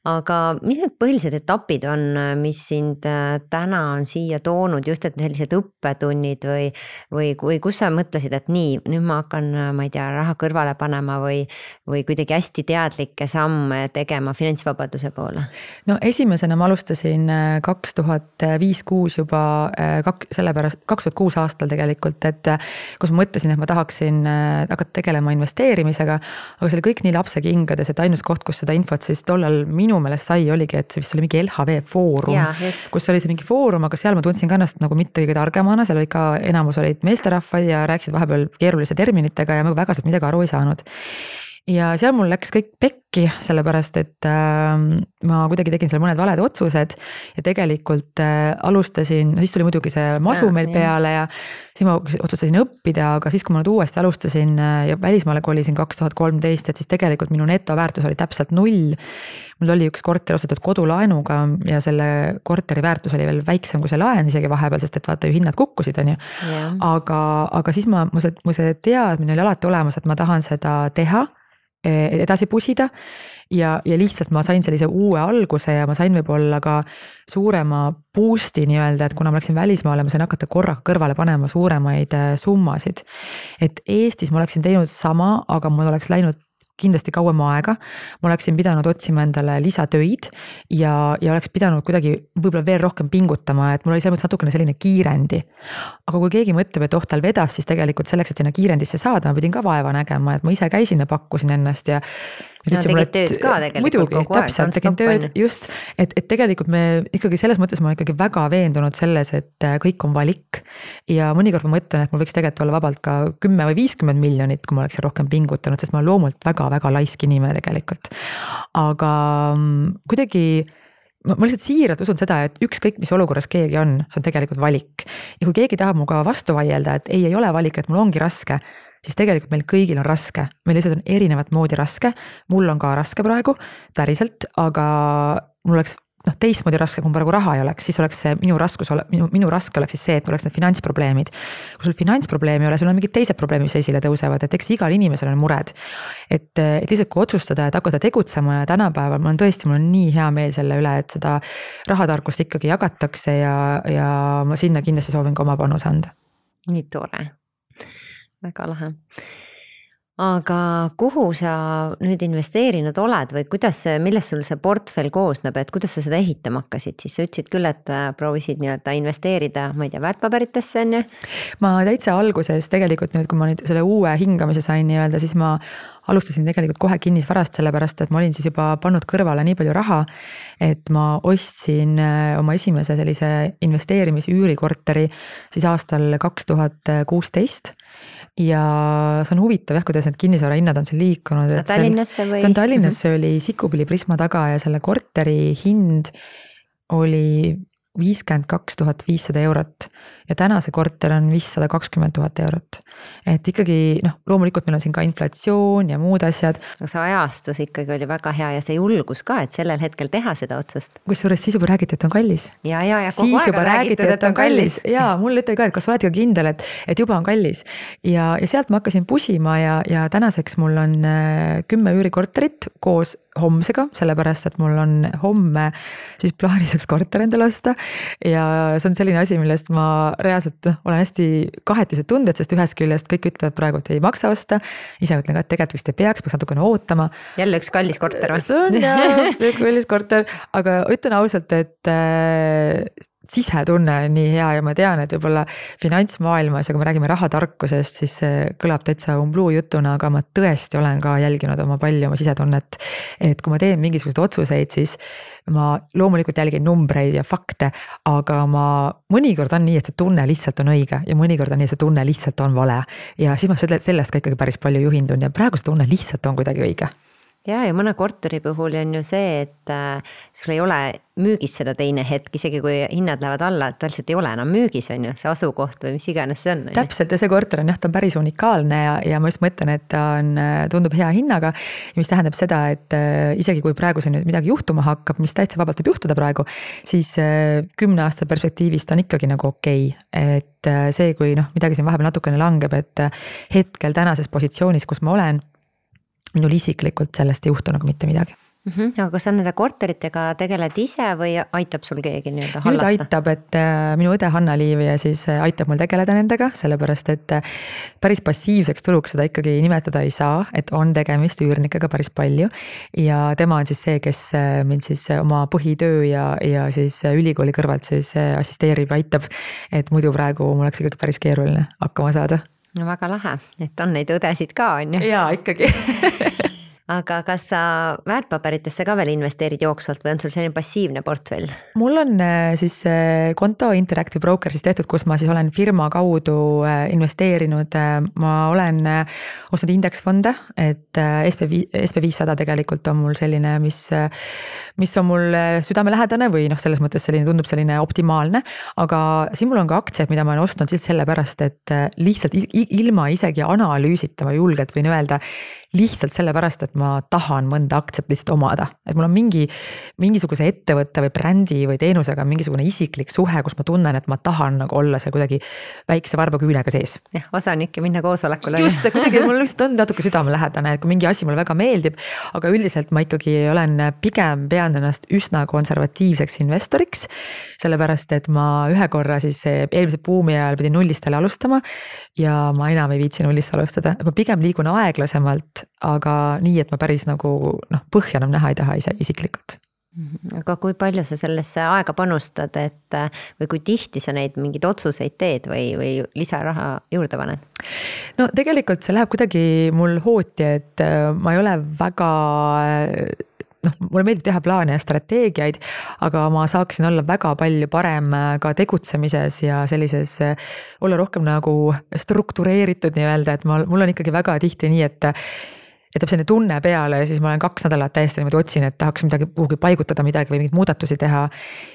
aga mis need põhilised etapid on, mis sind äh, täna on siia toonud, just et sellised õppetunnid või, või, või kus sa mõtlesid, et nii, nüüd ma hakkan, äh, ma ei tea, raha kõrvale panema või, või kuidagi hästi teadlikke samme tegema finantsvabaduse poole? no esimesena ma alustasin äh, kaks tuhat viis, kuus juba kak-, sellepärast, kaks tuhat kuus aastal tegelikult, et kus ma mõtlesin, et ma tahaksin hakata tegelema investeerimisega, aga see oli kõik nii lapsekingades, et ainus koht, kus seda infot siis tollal minu minu meelest sai, oligi, et see vist oli mingi LHV Foorum, kus oli see mingi foorum, aga seal ma tundsin ka ennast nagu mitte kõige targemana, seal olid ka, enamus olid meesterahvad ja rääkisid vahepeal keeruliste terminitega ja ma väga sealt midagi aru ei saanud. ja seal mul läks kõik pekki sellepärast et äh, ma kuidagi tegin seal mõned valed otsused ja tegelikult äh, alustasin, siis tuli muidugi see masu Ja, meil jah. peale ja siis ma otsustasin õppida, aga siis, kui ma nüüd uuesti alustasin äh, ja välismaale kolisin kaks tuhat kolmteist, et siis tegelikult minu netoväärtus oli täpselt null. Mul oli üks korter ostetud kodulaenuga ja selle korteri väärtus oli veel väiksem kui see laen isegi vahepeal, sest et vaata ju hinnad kukkusid, on ju aga, aga siis ma, mu see, mu see teadmine oli alati olemas, et ma tahan seda teha, edasi pusida. ja, ja lihtsalt ma sain sellise uue alguse ja ma sain võib-olla ka suurema boost'i nii-öelda, et kuna ma läksin välismaale, ma sain hakata korraga kõrvale panema suuremaid äh, summasid. et Eestis ma oleksin teinud sama, aga mul oleks läinud kindlasti kauem aega. ma oleksin pidanud otsima endale lisatöid ja, ja oleks pidanud kuidagi võib-olla veel rohkem pingutama, et mul oli selles mõttes natukene selline kiirendi. aga kui keegi mõtleb, et oh, tal vedas, siis tegelikult selleks, et sinna kiirendisse saada, ma pidin ka vaeva nägema, et ma ise käisin ja pakkusin ennast ja. No tegid tööd ka tegelikult muidugi, kogu aeg, täpselt, tegin tööd, ju. just, et, et tegelikult me ikkagi selles mõttes ma olen ikkagi väga veendunud selles, et äh, kõik on valik. ja mõnikord ma mõtlen, et mul võiks tegelikult olla vabalt ka kümme või viiskümmend miljonit, kui ma oleksin rohkem pingutanud, sest ma olen loomult väga-väga laisk inimene tegelikult. aga mm, kuidagi ma, ma lihtsalt siiralt usun seda, et ükskõik, mis olukorras keegi on, see on tegelikult valik. ja kui keegi tahab minuga vastu vaielda, et ei, ei ole valik, et mul ongi raske, siis tegelikult meil kõigil on raske, meil lihtsalt on erinevat moodi raske. mul on ka raske praegu, päriselt, aga mul oleks noh, teistmoodi raske, kui mul praegu raha ei oleks, siis oleks see minu raskus, minu, minu raske oleks siis see, et mul oleks need finantsprobleemid. kui sul finantsprobleemi ei ole, sul on mingid teised probleemid, mis esile tõusevad, et eks igal inimesel on mured. et, et lihtsalt kui otsustada, et hakata tegutsema ja tänapäeval mul on tõesti, mul on nii hea meel selle üle, et seda rahatarkust ikkagi jagatakse ja, ja ma sinna kindlasti soovin ka oma panuse anda. nii tore, väga lahe aga kuhu sa nüüd investeerinud oled või kuidas millest sul see portfell koosneb, et kuidas sa seda ehitama hakkasid, siis sa ütlesid küll, et äh, proovisid nii-öelda investeerida, ma ei tea, väärtpaberitesse on ju. ma täitsa alguses tegelikult nüüd, kui ma nüüd selle uue hingamise sain nii-öelda, siis ma alustasin tegelikult kohe kinnisvarast, sellepärast et ma olin siis juba pannud kõrvale nii palju raha. et ma ostsin äh, oma esimese sellise investeerimisüürikorteri siis aastal kaks tuhat kuusteist ja see on huvitav jah, kuidas need kinnisvara hinnad on siin liikunud. Tallinnasse või? see on Tallinnas, see oli Sikupilli Prisma taga ja selle korteri hind oli viiskümmend kaks tuhat viissada eurot ja täna see korter on viissada kakskümmend tuhat eurot. et ikkagi noh, loomulikult meil on siin ka inflatsioon ja muud asjad. aga see ajastus ikkagi oli väga hea ja see julgus ka, et sellel hetkel teha seda otsust. kusjuures siis juba räägiti, et on kallis. ja, ja, ja kogu siis aeg on räägiti, et on kallis ja mulle üteldi ka, et kas sa oled ikka kindel, et, et juba on kallis. ja, ja sealt ma hakkasin pusima ja, ja tänaseks mul on äh, kümme üürikorterit koos homsega, sellepärast et mul on homme siis plaanis üks korter endale osta. ja see on selline asi, millest ma reaalselt olen hästi kahetised tunded, sest ühest küljest kõik ütlevad praegu, et ei maksa osta. ise ütlen ka, et tegelikult vist ei peaks, peaks natukene ootama. jälle üks kallis korter või? see on jah, sihuke kallis korter, aga ütlen ausalt, et äh, sisetunne on nii hea ja ma tean, et võib-olla finantsmaailmas ja kui me räägime rahatarkusest, siis see kõlab täitsa umbluu jutuna, aga ma tõesti olen ka jälginud oma palju oma sisetunnet. et kui ma teen mingisuguseid otsuseid, siis ma loomulikult jälgin numbreid ja fakte, aga ma mõnikord on nii, et see tunne lihtsalt on õige ja mõnikord on nii, et see tunne lihtsalt on vale. ja siis ma selle, sellest ka ikkagi päris palju juhindun ja praegu see tunne lihtsalt on kuidagi õige ja, ja mõne korteri puhul on ju see, et äh, sul ei ole müügis seda teine hetk, isegi kui hinnad lähevad alla, ta lihtsalt ei ole enam müügis, on ju, see asukoht või mis iganes see on. täpselt ja see korter on jah, ta on päris unikaalne ja, ja ma just mõtlen, et ta on, tundub hea hinnaga. mis tähendab seda, et äh, isegi kui praegu siin nüüd midagi juhtuma hakkab, mis täitsa vabalt võib juhtuda praegu, siis äh, kümne aasta perspektiivist on ikkagi nagu okei okay.. et äh, see, kui noh, midagi siin vahepeal natukene langeb, et äh, hetkel tänases positsioonis, kus ma olen minul isiklikult sellest ei juhtu nagu mitte midagi mm. -hmm. aga kas sa nende korteritega tegeled ise või aitab sul keegi nii-öelda nüüd hallata? aitab, et äh, minu õde Hanna-Liiv ja siis äh, aitab mul tegeleda nendega, sellepärast et äh, päris passiivseks tuluks seda ikkagi nimetada ei saa, et on tegemist üürnikega päris palju. ja tema on siis see, kes mind siis oma põhitöö ja, ja siis ülikooli kõrvalt siis assisteerib, aitab. et muidu praegu mul oleks ikkagi päris keeruline hakkama saada no väga lahe, et on neid õdesid ka, on ju. jaa, ikkagi aga kas sa väärtpaberitesse ka veel investeerid jooksvalt või on sul selline passiivne portfell? mul on äh, siis äh, konto Interactive Broker siis tehtud, kus ma siis olen firma kaudu äh, investeerinud, ma olen ostnud indeksfonde, et SB, SB viissada tegelikult on mul selline, mis, mis on mul südamelähedane või noh, selles mõttes selline tundub selline optimaalne. aga siin mul on ka aktsiaid, mida ma olen ostnud lihtsalt sellepärast, et lihtsalt ilma isegi analüüsita ma julgelt võin öelda lihtsalt sellepärast, et ma tahan mõnda aktsiat lihtsalt omada, et mul on mingi, mingisuguse ettevõtte või brändi või teenusega mingisugune isiklik suhe, kus ma tunnen, et ma tahan nagu olla seal kuidagi väikse varbaküünega sees. jah, osanik ja minna koosolekule. just, et kuidagi mul lihtsalt on natuke südamelähedane, et kui mingi asi mulle väga meeldib, aga üldiselt ma ikkagi olen pigem pean ennast üsna konservatiivseks investoriks. sellepärast, et ma ühe korra siis eelmise buumi ajal pidin nullist jälle alustama ja ma enam ei viitsi nullist alustada, ma pigem liigun aeglasemalt, aga nii, et ma päris nagu noh, põhja enam näha ei taha ise isiklikult mhm. aga kui palju sa sellesse aega panustad, et või kui tihti sa neid mingeid otsuseid teed või, või lisaraha juurde paned? no tegelikult see läheb kuidagi mul hooti, et äh, ma ei ole väga noh, mulle meeldib teha plaane ja strateegiaid, aga ma saaksin olla väga palju parem äh, ka tegutsemises ja sellises, äh, olla rohkem nagu struktureeritud nii-öelda, et ma, mul on ikkagi väga tihti nii, et tuleb selline tunne peale ja siis ma olen kaks nädalat täiesti niimoodi otsin, et tahaks midagi kuhugi paigutada midagi või mingeid muudatusi teha.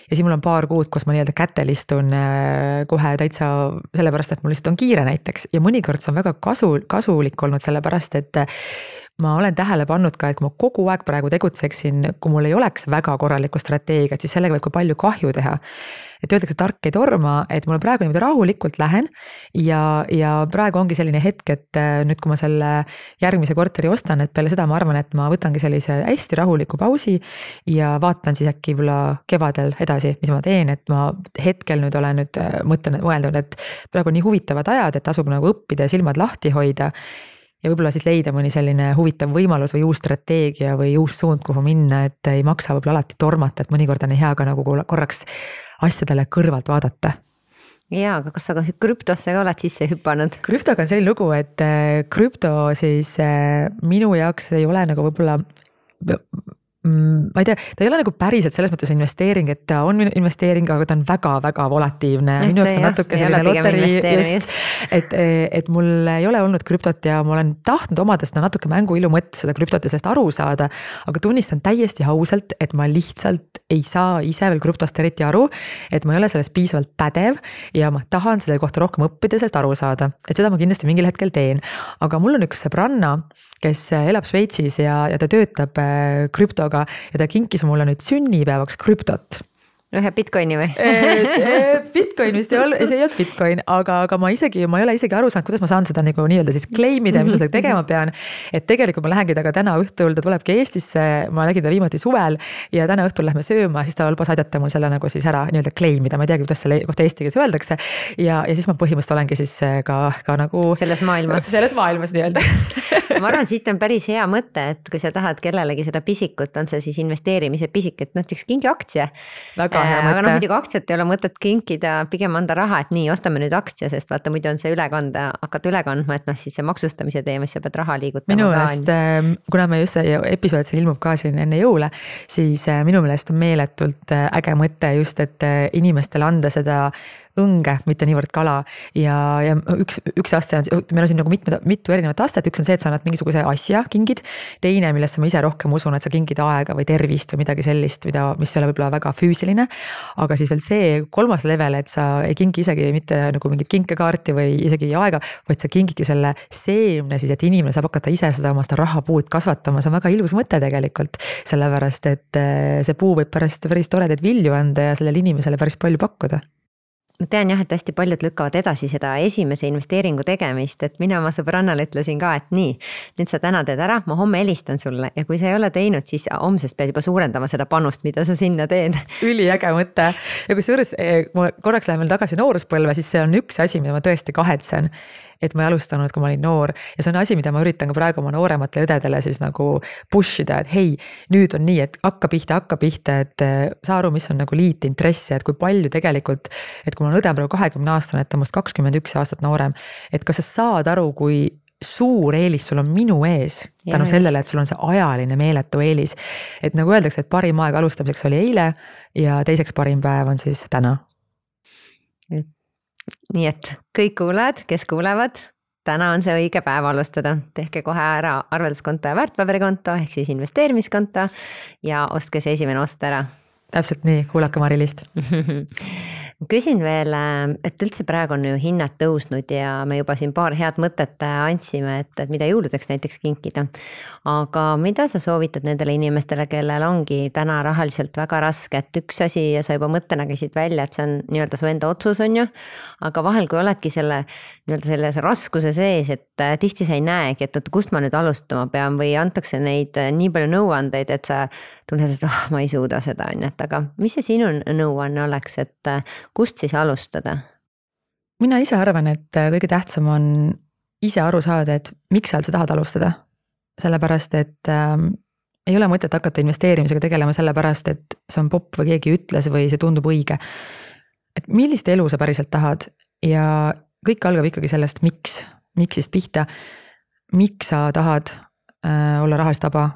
ja siis mul on paar kuud, kus ma nii-öelda kätel istun äh, kohe täitsa sellepärast, et mul lihtsalt on kiire näiteks ja mõnikord see on väga kasu, kasulik olnud, sellepärast et ma olen tähele pannud ka, et kui ma kogu aeg praegu tegutseksin, kui mul ei oleks väga korralikku strateegiat, siis sellega võib ka palju kahju teha. et öeldakse, tark ei torma, et mul praegu niimoodi rahulikult lähen ja, ja praegu ongi selline hetk, et äh, nüüd, kui ma selle järgmise korteri ostan, et peale seda ma arvan, et ma võtangi sellise hästi rahuliku pausi ja vaatan siis äkki võib-olla kevadel edasi, mis ma teen, et ma hetkel nüüd olen nüüd äh, mõtlen, mõelnud, et praegu on nii huvitavad ajad, et tasub nagu õppida ja silmad lahti hoida ja võib-olla siis leida mõni selline huvitav võimalus või uus strateegia või uus suund, kuhu minna, et ei maksa võib-olla alati tormata, et mõnikord on hea ka nagu korraks asjadele kõrvalt vaadata ja, aga kas sa ka krüptosse ka oled sisse hüpanud? krüptoga on selline lugu, et äh, krüpto siis äh, minu jaoks ei ole nagu võib-olla ma ei tea, ta ei ole nagu päriselt selles mõttes investeering, et ta on investeering, aga ta on väga-väga volatiivne. minu jaoks ta on natuke selline loterii, just, et, et mul ei ole olnud krüptot ja ma olen tahtnud omada seda natuke mänguilu mõttes seda krüptot ja sellest aru saada. aga tunnistan täiesti ausalt, et ma lihtsalt ei saa ise veel krüptost eriti aru. et ma ei ole selles piisavalt pädev ja ma tahan selle kohta rohkem õppida ja sellest aru saada, et seda ma kindlasti mingil hetkel teen. aga mul on üks sõbranna, kes elab Šveitsis ja, ja ta töötab äh, krüptoga ja ta kinkis mulle nüüd sünnipäevaks krüptot ühe Bitcoini või Bitcoin vist ei olnud, see ei olnud Bitcoin, aga, aga ma isegi, ma ei ole isegi aru saanud, kuidas ma saan seda nagu nii-öelda siis claim ida ja mis ma sellega tegema pean. et tegelikult ma lähengi temaga täna õhtul, ta tulebki Eestisse, ma nägin ta viimati suvel ja täna õhtul lähme sööma, siis ta lubas aidata mul selle nagu siis ära nii-öelda claim ida, ma ei teagi, kuidas selle kohta eesti keeles öeldakse. ja, ja siis ma põhimõtteliselt olengi siis äh, ka, ka nagu. selles maailmas. selles maailmas nii-öelda ma arvan, siit on päris hea mõte, et kui sa tahad kellelegi seda pisikut, on see siis investeerimise pisik, et näiteks kingi aktsia. väga hea mõte. aga noh, muidugi aktsiat ei ole mõtet kinkida, pigem anda raha, et nii, ostame nüüd aktsia, sest vaata, muidu on see ülekande, hakata üle kandma, et noh, siis see maksustamise teema, siis sa pead raha liigutama. minu meelest, ähm, kuna me just see episood siin ilmub ka siin enne jõule, siis äh, minu meelest on meeletult äh, äge mõte just, et äh, inimestele anda seda õnge, mitte niivõrd kala. ja, ja üks, üks aste on, meil on siin nagu mitmed, mitu erinevat astet, üks on see, et sa annad mingisuguse asja, kingid. teine, millesse ma ise rohkem usun, et sa kingid aega või tervist või midagi sellist, mida, mis ei ole võib-olla väga füüsiline. aga siis veel see kolmas level, et sa ei kingi isegi mitte nagu mingit kinkekaarti või isegi aega, vaid sa kingidki selle seemne siis, et inimene saab hakata ise seda oma seda rahapuud kasvatama, see on väga ilus mõte tegelikult. sellepärast, et eh, see puu võib pärast päris toredaid vilju anda ja sellele inimesele päris palju pakkuda ma tean jah, et hästi paljud lükkavad edasi seda esimese investeeringu tegemist, et mina oma sõbrannale ütlesin ka, et nii. nüüd sa täna teed ära, ma homme helistan sulle ja kui sa ei ole teinud, siis homsest pead juba suurendama seda panust, mida sa sinna teed. üliäge mõte ja kusjuures, eh, ma korraks lähen veel tagasi nooruspõlve, siis see on üks asi, mida ma tõesti kahetsen et ma ei alustanud, kui ma olin noor ja see on asi, mida ma üritan ka praegu oma noorematele õdedele siis nagu push ida, et hei, nüüd on nii, et hakka pihta, hakka pihta, et äh, saa aru, mis on nagu liitintress ja et kui palju tegelikult, et kui mul on õde praegu kahekümne aastane, et ta on minust kakskümmend üks aastat noorem, et kas sa saad aru, kui suur eelis sul on minu ees tänu sellele, et sul on see ajaline meeletu eelis. et nagu öeldakse, et parim aeg alustamiseks oli eile ja teiseks parim päev on siis täna. Nii et kõik kuulajad, kes kuulevad, täna on see õige päev alustada, tehke kohe ära arvelduskonto ja väärtpaberikonto ehk siis investeerimiskonto ja ostke see esimene ost ära. Täpselt nii, kuulake Mari-Liist küsin veel, et üldse praegu on ju hinnad tõusnud ja me juba siin paar head mõtet andsime, et, et mida jõuludeks näiteks kinkida. aga mida sa soovitad nendele inimestele, kellel ongi täna rahaliselt väga raske, et üks asi ja sa juba mõttena käisid välja, et see on nii-öelda su enda otsus, on ju. aga vahel, kui oledki selle nii-öelda selles raskuse sees, et äh, tihti sa ei näegi, et oot, kust ma nüüd alustama pean või antakse neid äh, nii palju nõuandeid, et sa tunned, et ah oh,, ma ei suuda seda, on ju, et aga mis see sinu nõuanne oleks, et äh, kust siis alustada? mina ise arvan, et kõige tähtsam on ise aru saada, et miks sa üldse tahad alustada. sellepärast, et ähm, ei ole mõtet hakata investeerimisega tegelema sellepärast, et see on popp või keegi ütles või see tundub õige. et millist elu sa päriselt tahad ja kõik algab ikkagi sellest, miks, miksist pihta. miks sa tahad äh, olla rahaliselt vaba,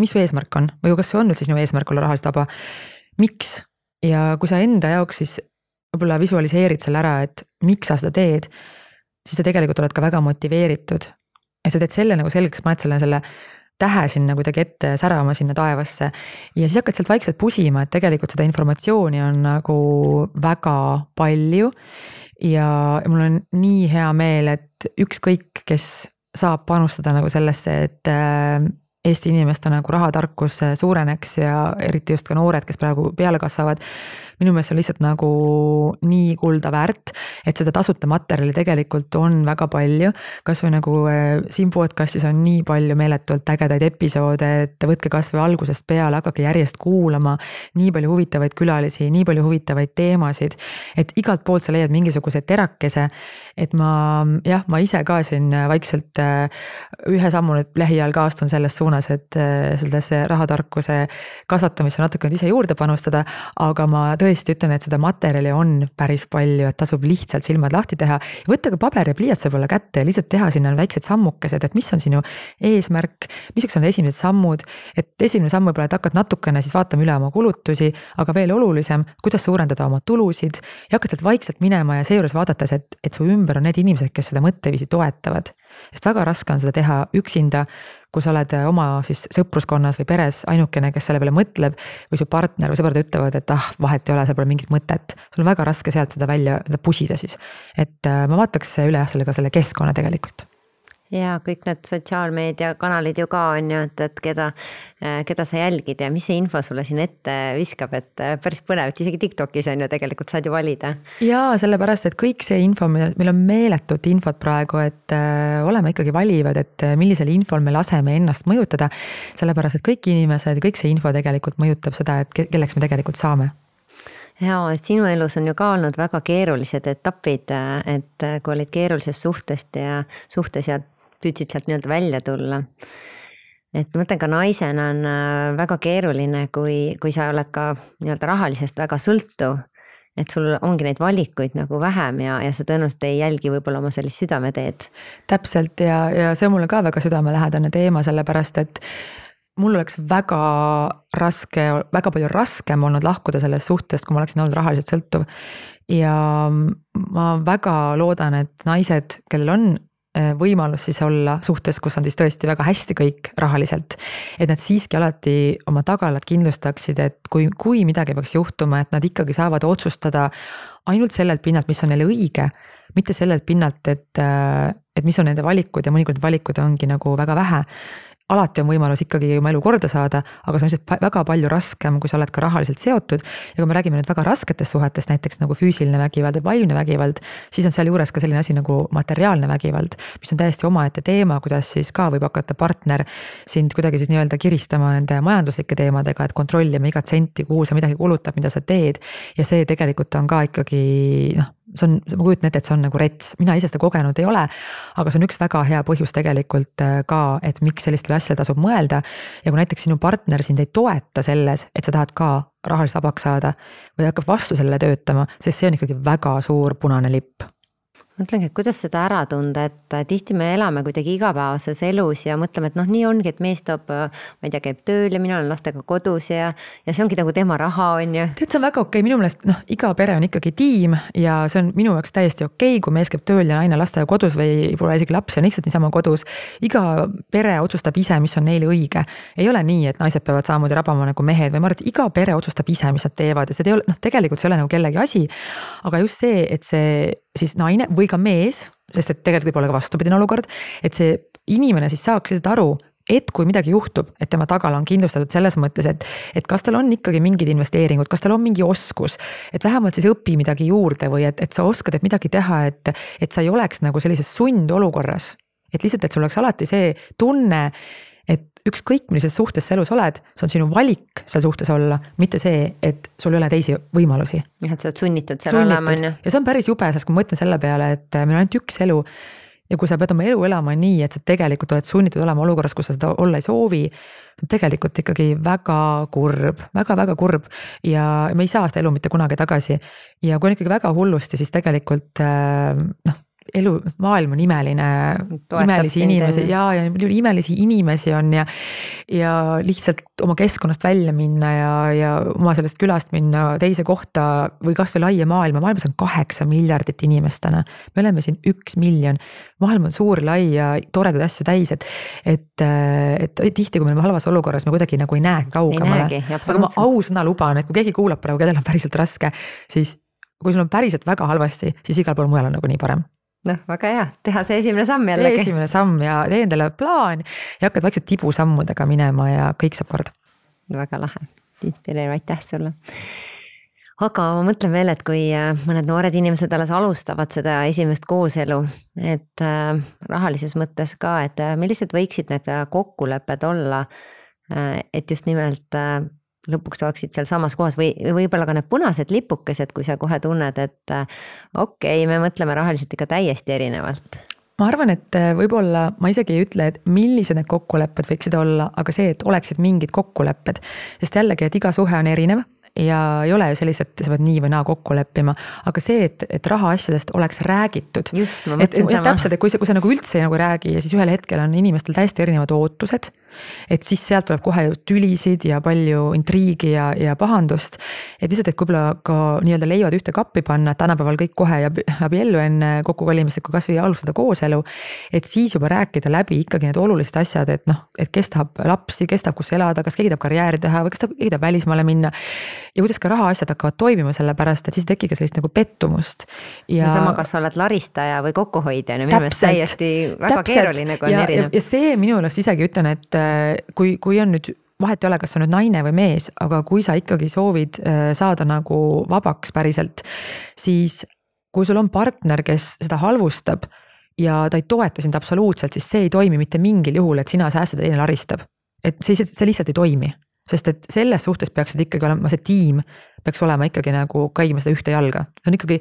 mis su eesmärk on või kas see on üldse sinu eesmärk olla rahaliselt vaba, miks ja kui sa enda jaoks siis võib-olla visualiseerid selle ära, et miks sa seda teed, siis sa tegelikult oled ka väga motiveeritud. et sa teed selle nagu selgeks, paned selle, selle tähe sinna kuidagi ette särama sinna taevasse ja siis hakkad sealt vaikselt pusima, et tegelikult seda informatsiooni on nagu väga palju ja mul on nii hea meel, et ükskõik, kes saab panustada nagu sellesse, et äh, Eesti inimeste nagu rahatarkus suureneks ja eriti just ka noored, kes praegu peale kasvavad minu meelest see on lihtsalt nagu nii kulda väärt, et seda tasuta materjali tegelikult on väga palju. kasvõi nagu äh, siin podcast'is on nii palju meeletult ägedaid episoode, et võtke kasvõi algusest peale, hakake järjest kuulama. nii palju huvitavaid külalisi, nii palju huvitavaid teemasid, et igalt poolt sa leiad mingisuguse terakese. et ma jah, ma ise ka siin vaikselt äh, ühe sammu nüüd lähiajal ka astun selles suunas, et äh, sellesse rahatarkuse kasvatamisse natukene ise juurde panustada, aga ma tõesti tõesti ütlen, et seda materjali on päris palju, et tasub lihtsalt silmad lahti teha. võtta ka paber ja pliiats võib-olla kätte ja lihtsalt teha sinna väiksed sammukesed, et mis on sinu eesmärk, missugused on esimesed sammud. et esimene samm võib-olla, et hakkad natukene siis vaatama üle oma kulutusi, aga veel olulisem, kuidas suurendada oma tulusid ja hakkad sealt vaikselt minema ja seejuures vaadates, et, et su ümber on need inimesed, kes seda mõtteviisi toetavad. Sest väga raske on seda teha üksinda kui sa oled äh, oma siis sõpruskonnas või peres ainukene, kes selle peale mõtleb või su partner või sõbrad ütlevad, et ah, vahet ei ole, seal pole mingit mõtet. sul on väga raske sealt seda välja, seda pusida siis. et äh, ma vaataks üle jah, selle ka selle keskkonna tegelikult ja kõik need sotsiaalmeediakanalid ju ka on ju, et, et keda, keda sa jälgid ja mis see info sulle siin ette viskab, et äh, päris põnev, et isegi Tiktokis on ju tegelikult saad ju valida. ja sellepärast, et kõik see info, meil on meeletut infot praegu, et äh, oleme ikkagi valivad, et äh, millisel infol me laseme ennast mõjutada. sellepärast, et kõik inimesed, kõik see info tegelikult mõjutab seda, et kelleks me tegelikult saame ja sinu elus on ju ka olnud väga keerulised etapid, et kui olid keerulisest suhtest ja suhtes ja püüdsid sealt nii-öelda välja tulla. et ma mõtlen ka naisena on äh, väga keeruline, kui, kui sa oled ka nii-öelda rahalisest väga sõltuv. et sul ongi neid valikuid nagu vähem ja, ja sa tõenäoliselt ei jälgi võib-olla oma sellist südameteed. täpselt ja, ja see on mulle ka väga südamelähedane teema, sellepärast et mul oleks väga raske, väga palju raskem olnud lahkuda sellest suhtest, kui ma oleksin olnud rahaliselt sõltuv. ja ma väga loodan, et naised, kellel on võimalus siis olla suhtes, kus on siis tõesti väga hästi kõik rahaliselt. et nad siiski alati oma tagalad kindlustaksid, et kui, kui midagi peaks juhtuma, et nad ikkagi saavad otsustada ainult sellelt pinnalt, mis on neile õige. mitte sellelt pinnalt, et, äh, et mis on nende valikud ja mõnikord valikud ongi nagu väga vähe alati on võimalus ikkagi oma elu korda saada, aga see on lihtsalt väga palju raskem, kui sa oled ka rahaliselt seotud. ja kui me räägime nüüd väga rasketest suhetest, näiteks nagu füüsiline vägivald või vaimne vägivald, siis on sealjuures ka selline asi nagu materiaalne vägivald, mis on täiesti omaette teema, kuidas siis ka võib hakata partner sind kuidagi siis nii-öelda kiristama nende majanduslike teemadega, et kontrollima igat senti, kuhu sa midagi kulutad, mida sa teed. ja see tegelikult on ka ikkagi noh see on, ma kujutan ette, et see on nagu rets, mina ise seda kogenud ei ole. aga see on üks väga hea põhjus tegelikult äh, ka, et miks sellistele asjadele tasub mõelda. ja kui näiteks sinu partner sind ei toeta selles, et sa tahad ka rahaliselt vabaks saada või hakkab vastu sellele töötama, sest see on ikkagi väga suur punane lipp mõtlengi, et kuidas seda ära tunda, et tihti me elame kuidagi igapäevases elus ja mõtleme, et noh, nii ongi, et mees toob, ma ei tea, käib tööl ja mina olen lastega kodus ja, ja see ongi nagu tema raha, on ju. tead, see on väga okei okay., minu meelest noh, iga pere on ikkagi tiim ja see on minu jaoks täiesti okei okay,, kui mees käib tööl ja naine lastega kodus või pole isegi lapsi, on lihtsalt niisama kodus. iga pere otsustab ise, mis on neile õige. ei ole nii, et naised peavad samamoodi rabama nagu mehed või ma arvan, et iga pere otsustab ise, mis nad teevad ja see ei ole, noh, tegelikult see ei ole nagu kellegi asi. aga just see, et see siis naine või ka mees, sest et tegelikult võib olla ka vastupidine olukord, et see inimene siis saaks lihtsalt aru, et kui midagi juhtub, et tema tagala on kindlustatud selles mõttes, et, et kas tal on ikkagi mingid investeeringud, kas tal on mingi oskus. et vähemalt siis õpi midagi juurde või et, et sa oskad, et midagi teha, et, et sa ei oleks nagu sellises sundolukorras. et lihtsalt, et sul oleks alati see tunne, ükskõik millises suhtes sa elus oled, see on sinu valik seal suhtes olla, mitte see, et sul ei ole teisi võimalusi. jah, et sa oled sunnitud seal olema, on ju. ja see on päris jube, sest kui ma mõtlen selle peale, et meil on ainult üks elu ja kui sa pead oma elu elama nii, et sa tegelikult oled sunnitud olema olukorras, kus sa seda olla ei soovi, see on tegelikult ikkagi väga kurb väga,, väga-väga kurb ja me ei saa seda elu mitte kunagi tagasi. ja kui on ikkagi väga hullusti, siis tegelikult noh elu, maailm on imeline, imelisi inimesi ja, ja imelisi inimesi on ja. ja lihtsalt oma keskkonnast välja minna ja, ja oma sellest külast minna teise kohta või kasvõi laia maailma, maailmas on kaheksa miljardit inimest täna. me oleme siin üks miljon, maailm on suur, lai ja toredaid asju täis, et, et, et tihti, kui me oleme halvas olukorras, me kuidagi nagu ei näe kaugemale. aga ma ausõna luban, et kui keegi kuulab praegu, kellel on päriselt raske, siis kui sul on päriselt väga halvasti, siis igal pool mujal on nagunii parem noh, väga hea, teha see esimene samm jällegi. esimene samm ja tee endale plaan ja hakkad vaikselt tibusammudega minema ja kõik saab korda. väga lahe, inspireeriv, aitäh sulle. aga ma mõtlen veel, et kui äh, mõned noored inimesed alles alustavad seda esimest kooselu, et äh, rahalises mõttes ka, et äh, millised võiksid need kokkulepped olla, et just nimelt lõpuks oleksid sealsamas kohas või võib-olla ka need punased lipukesed, kui sa kohe tunned, et äh, okei okay,, me mõtleme rahaliselt ikka täiesti erinevalt ma arvan, et äh, võib-olla ma isegi ei ütle, et millised need kokkulepped võiksid olla, aga see, et oleksid mingid kokkulepped. sest jällegi, et iga suhe on erinev ja ei ole ju sellised, sa pead nii või naa kokku leppima, aga see, et, et rahaasjadest oleks räägitud. just, ma mõtlesin sama. täpselt, et kui sa, kui sa nagu üldse nagu ei räägi ja siis ühel hetkel on inimestel täiesti erinevad ootused et siis sealt tuleb kohe ju tülisid ja palju intriigi ja, ja pahandust. et lihtsalt, et võib-olla ka nii-öelda leivad ühte kappi panna, et tänapäeval kõik kohe jääb abiellu enne kokkukolimist, et kui kasvõi alustada kooselu. et siis juba rääkida läbi ikkagi need olulised asjad, et noh, et kes tahab lapsi, kes tahab kus elada, kas keegi tahab karjääri teha või kas tahab, keegi tahab välismaale minna. ja kuidas ka rahaasjad hakkavad toimima, sellepärast et siis ei teki ka sellist nagu pettumust. ja seesama, kas sa oled laristaja või kokkuhoidja, ju minu meelest täiesti väga täpselt. keeruline, kui on ja, erinev. ja see minu meelest isegi ütlen, et kui, kui on nüüd vahet ei ole, kas sa nüüd naine või mees, aga kui sa ikkagi soovid äh, saada nagu vabaks päriselt, siis kui sul on partner, kes seda halvustab ja ta ei toeta sind absoluutselt, siis see ei toimi mitte mingil juhul, et sina säästad ja teine laristab. et see, see lihtsalt ei toimi, sest et selles suhtes peaksid ikkagi olema, see tiim peaks olema ikkagi nagu käima seda ühte jalga, see on ikkagi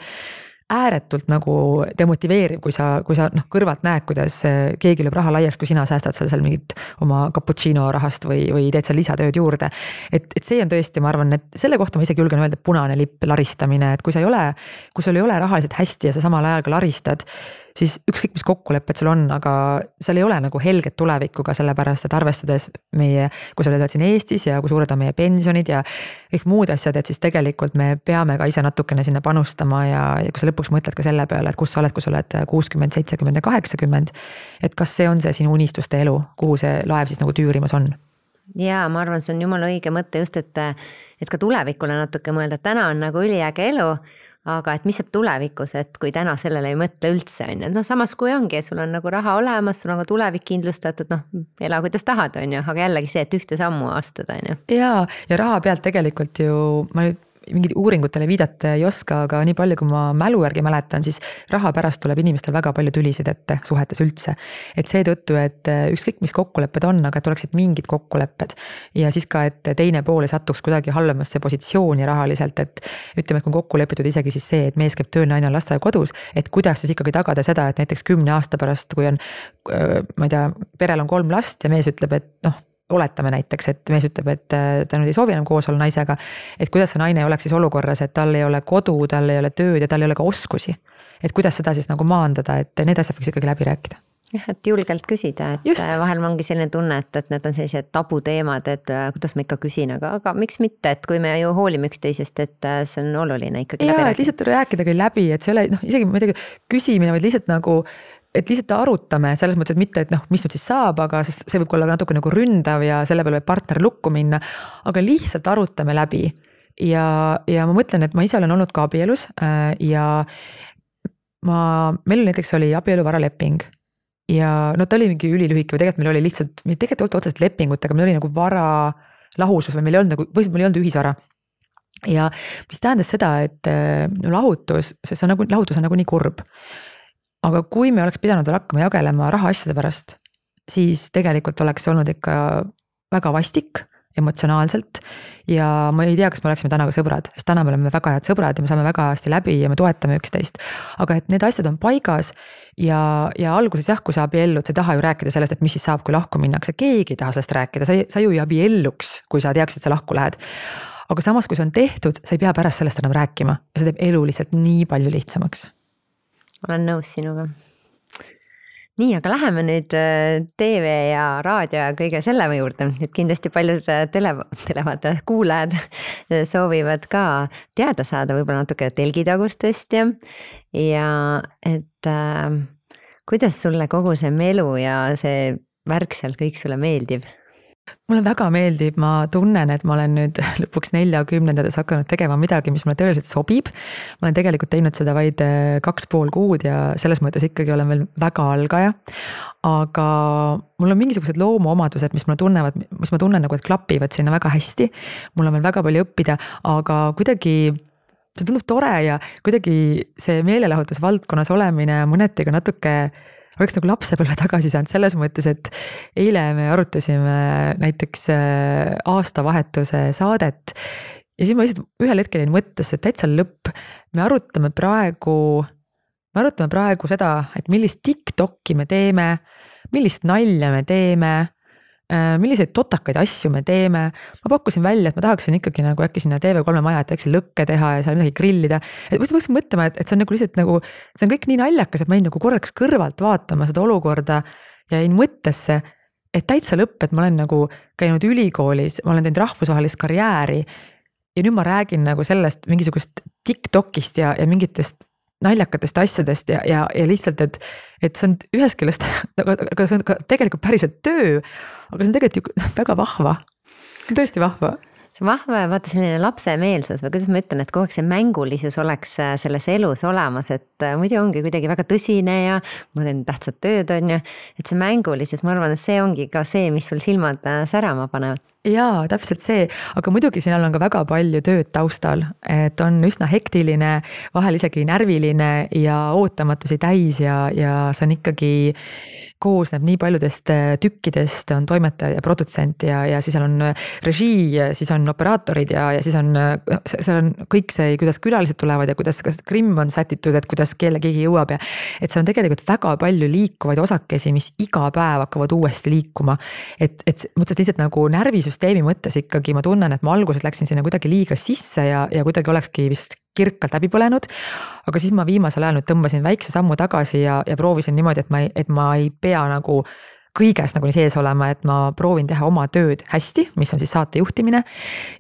ääretult nagu demotiveeriv, kui sa, kui sa noh, kõrvalt näed, kuidas eh, keegi lööb raha laiaks, kui sina säästad seal seal mingit oma cappuccino rahast või, või teed seal lisatööd juurde. et, et see on tõesti, ma arvan, et selle kohta ma isegi julgen öelda, punane lipp, laristamine, et kui sa ei ole, kui sul ei ole rahaliselt hästi ja sa samal ajal ka laristad siis ükskõik, mis kokkulepped sul on, aga seal ei ole nagu helget tulevikku ka sellepärast, et arvestades meie, kui sa oled siin Eestis ja kui suured on meie pensionid ja kõik muud asjad, et siis tegelikult me peame ka ise natukene sinna panustama ja, ja kui sa lõpuks mõtled ka selle peale, et kus sa oled, kui sa oled kuuskümmend, seitsekümmend ja kaheksakümmend. et kas see on see sinu unistuste elu, kuhu see laev siis nagu tüürimas on? ja ma arvan, see on jumala õige mõte just, et, et ka tulevikule natuke mõelda, et täna on nagu üliäge elu aga et mis saab tulevikus, et kui täna sellele ei mõtle üldse, on ju, et noh, samas kui ongi, sul on nagu raha olemas, sul on ka tulevik kindlustatud, noh, ela kuidas tahad, on ju, aga jällegi see, et ühte sammu astuda, on ju. ja, ja raha pealt tegelikult ju ma nüüd mingit uuringutele viidata ei oska, aga nii palju, kui ma mälu järgi mäletan, siis raha pärast tuleb inimestel väga palju tülisid ette suhetes üldse. et seetõttu, et äh, ükskõik, mis kokkulepped on, aga et oleksid mingid kokkulepped. ja siis ka, et teine pool ei satuks kuidagi halvemasse positsiooni rahaliselt, et ütleme, et kui on kokku lepitud isegi siis see, et mees käib tööl, naine on lasteaiakodus, et kuidas siis ikkagi tagada seda, et näiteks kümne aasta pärast, kui on, äh, ma ei tea, perel on kolm last ja mees ütleb, et noh oletame näiteks, et mees ütleb, et äh, ta nüüd ei soovi enam koos olla naisega. et kuidas see naine oleks siis olukorras, et tal ei ole kodu, tal ei ole tööd ja tal ei ole ka oskusi. et kuidas seda siis nagu maandada, et need asjad võiks ikkagi läbi rääkida jah, et julgelt küsida, et Just. vahel ongi selline tunne, et, et need on sellised tabuteemad, et äh, kuidas ma ikka küsin, aga, aga miks mitte, et kui me ju hoolime üksteisest, et äh, see on oluline ikkagi. ja, et lihtsalt rääkidagi läbi, et see ei ole noh, isegi muidugi küsimine, vaid lihtsalt nagu et lihtsalt arutame selles mõttes, et mitte, et noh, mis nüüd siis saab, aga sest see võib olla ka natuke nagu ründav ja selle peale võib partner lukku minna. aga lihtsalt arutame läbi ja, ja ma mõtlen, et ma ise olen olnud ka abielus äh, ja ma, meil näiteks oli abieluvaraleping ja no ta oli mingi ülilühike või tegelikult meil oli lihtsalt, tegelikult ei olnud otseselt lepingut, aga meil oli nagu vara lahusus või meil ei olnud nagu, põhimõtteliselt meil ei olnud ühisvara. ja mis tähendas seda, et äh, lahutus, see on nagu, lahutus on nagunii kurb. Aga kui me oleks pidanud veel hakkama jagelema rahaasjade pärast, siis tegelikult oleks olnud ikka väga vastik emotsionaalselt ja ma ei tea, kas me oleksime täna ka sõbrad, sest täna me oleme väga head sõbrad ja me saame väga hästi läbi ja me toetame üksteist. aga et need asjad on paigas ja, ja alguses jah, kui sa abiellud, sa ei taha ju rääkida sellest, et mis siis saab, kui lahku minnakse, keegi ei taha sellest rääkida, sa ei, sa ju ei abielluks, kui sa teaksid, sa lahku lähed. aga samas, kui see on tehtud, sa ei pea pärast sellest enam rääkima ja see teeb elu lihtsalt nii palju lihtsamaks. Olen nõus sinuga. Nii, aga läheme nüüd äh, tv ja raadio ja kõige selle juurde, et kindlasti paljud äh, tele, televaatajad, kuulajad äh, soovivad ka teada saada võib-olla natuke telgitagustest ja, ja et äh, kuidas sulle kogu see melu ja see värk seal kõik sulle meeldib mulle väga meeldib, ma tunnen, et ma olen nüüd lõpuks neljakümnendates hakanud tegema midagi, mis mulle tõeliselt sobib. ma olen tegelikult teinud seda vaid äh, kaks pool kuud ja selles mõttes ikkagi olen veel väga algaja. aga mul on mingisugused loomuomadused, mis mulle tunnevad, mis ma tunnen nagu, et klapivad sinna väga hästi. mul on veel väga palju õppida, aga kuidagi see tundub tore ja kuidagi see meelelahutusvaldkonnas olemine mõneti ka natuke oleks nagu lapsepõlve tagasi saanud selles mõttes, et eile me arutasime näiteks äh, aastavahetuse saadet. ja siis ma lihtsalt ühel hetkel jäin mõttesse, et täitsa lõpp, me arutame praegu, me arutame praegu seda, et millist Tiktoki me teeme, millist nalja me teeme milliseid totakaid asju me teeme. ma pakkusin välja, et ma tahaksin ikkagi nagu äkki sinna TV3 maja, et väikse lõkke teha ja seal midagi grillida. et ma hakkasin mõtlema, et, et see on nagu lihtsalt nagu, see on kõik nii naljakas, et ma jäin nagu korraks kõrvalt vaatama seda olukorda ja jäin mõttesse, et täitsa lõpp, et ma olen nagu käinud ülikoolis, ma olen teinud rahvusvahelist karjääri. ja nüüd ma räägin nagu sellest mingisugust Tiktokist ja, ja mingitest naljakatest asjadest ja, ja, ja lihtsalt, et, et see on ühest küljest, aga, aga see on ka tegelikult päriselt töö aga see on tegelikult ju väga vahva, tõesti vahva see vahva vaata selline lapsemeelsus või kuidas ma ütlen, et kogu aeg see mängulisus oleks äh, selles elus olemas, et äh, muidu ongi kuidagi väga tõsine ja ma teen tähtsat tööd, on ju. et see mängulisus, ma arvan, et see ongi ka see, mis sul silmad äh, särama panevad jaa, täpselt see, aga muidugi all on ka väga palju tööd taustal, et on üsna hektiline, vahel isegi närviline ja ootamatusi täis ja, ja see on ikkagi koosneb nii paljudest äh, tükkidest, on toimetaja ja produtsent ja, ja siis on äh, režii, siis on operaatorid ja, ja siis on, äh, seal on kõik see, kuidas külalised tulevad ja kuidas, kas krimm on sätitud, et kuidas kelle keegi jõuab ja. et seal on tegelikult väga palju liikuvaid osakesi, mis iga päev hakkavad uuesti liikuma. et, et mõtlesin lihtsalt nagu närvisüsteemi mõttes ikkagi ma tunnen, et ma alguses läksin sinna kuidagi liiga sisse ja, ja kuidagi olekski vist kirkalt läbi põlenud. aga siis ma viimasel ajal nüüd tõmbasin väikse sammu tagasi ja, ja proovisin niimoodi, et ma ei, et ma ei pea nagu kõiges nagu sees olema, et ma proovin teha oma tööd hästi, mis on siis saate juhtimine.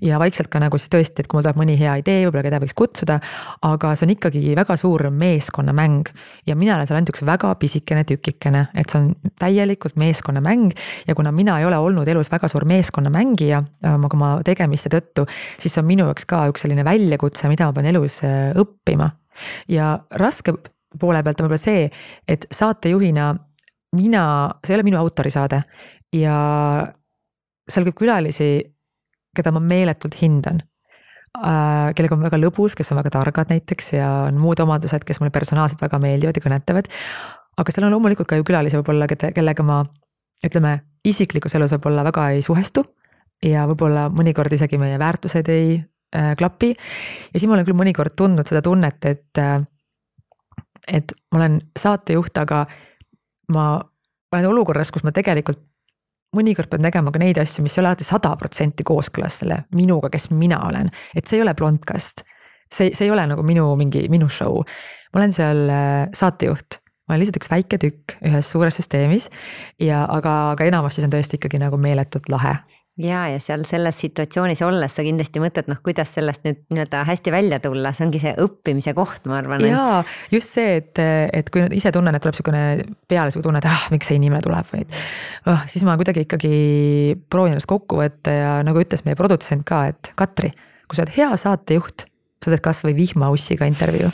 ja vaikselt ka nagu siis tõesti, et kui mul tuleb mõni hea idee, võib-olla keda võiks kutsuda, aga see on ikkagi väga suur meeskonnamäng. ja mina olen seal ainult üks väga pisikene tükikene, et see on täielikult meeskonnamäng ja kuna mina ei ole olnud elus väga suur meeskonnamängija ähm, oma tegemiste tõttu, siis see on minu jaoks ka üks selline väljakutse, mida ma pean elus äh, õppima. ja raske poole pealt on võib-olla see, et saatejuhina mina, see ei ole minu autorisaade ja seal käib külalisi, keda ma meeletult hindan äh,. kellega on väga lõbus, kes on väga targad näiteks ja on muud omadused, kes mulle personaalselt väga meeldivad ja kõnetavad. aga seal on loomulikult ka ju külalisi võib-olla, kellega ma ütleme, isiklikus elus võib-olla väga ei suhestu ja võib-olla mõnikord isegi meie väärtused ei äh, klapi. ja siis ma olen küll mõnikord tundnud seda tunnet, et äh,, et ma olen saatejuht, aga ma olen olukorras, kus ma tegelikult mõnikord pean tegema ka neid asju, mis ei ole alati sada protsenti kooskõlas selle minuga, kes mina olen, et see ei ole blondkast. see, see ei ole nagu minu mingi, minu show. ma olen seal äh, saatejuht, ma olen lihtsalt üks väike tükk ühes suures süsteemis ja aga, aga enamasti see on tõesti ikkagi nagu meeletult lahe ja, ja seal selles situatsioonis olles sa kindlasti mõtled, noh, kuidas sellest nüüd nii-öelda hästi välja tulla, see ongi see õppimise koht, ma arvan. ja just see, et, et kui ise tunnen, et tuleb niisugune peale sihuke tunne, et ah, miks see inimene tuleb või oh,. siis ma kuidagi ikkagi proovin ennast kokku võtta ja nagu ütles meie produtsent ka, et Katri, kui sa oled hea saatejuht sa teed kasvõi vihmaussiga intervjuu.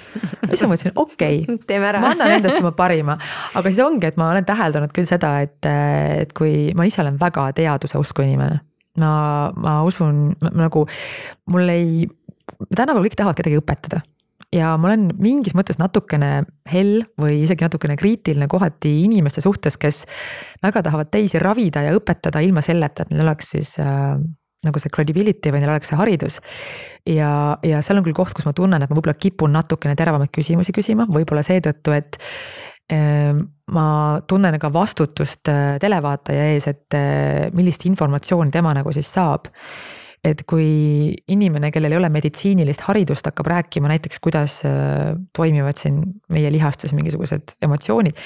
siis ma mõtlesin, okei okay,, ma annan endast oma parima, aga siis ongi, et ma olen täheldanud küll seda, et, et kui ma ise olen väga teaduse usku inimene. Ma, ma usun nagu mul ei, tänapäeval kõik tahavad kedagi õpetada ja ma olen mingis mõttes natukene hell või isegi natukene kriitiline kohati inimeste suhtes, kes väga tahavad teisi ravida ja õpetada ilma selleta, et neil oleks siis äh, nagu see credibility või neil oleks see haridus. ja, ja seal on küll koht, kus ma tunnen, et ma võib-olla kipun natukene teravamaid küsimusi küsima, võib-olla seetõttu, et ma tunnen ka vastutust äh, televaataja ees, et äh, millist informatsiooni tema nagu siis saab et kui inimene, kellel ei ole meditsiinilist haridust, hakkab rääkima näiteks, kuidas äh, toimivad siin meie lihastes mingisugused emotsioonid.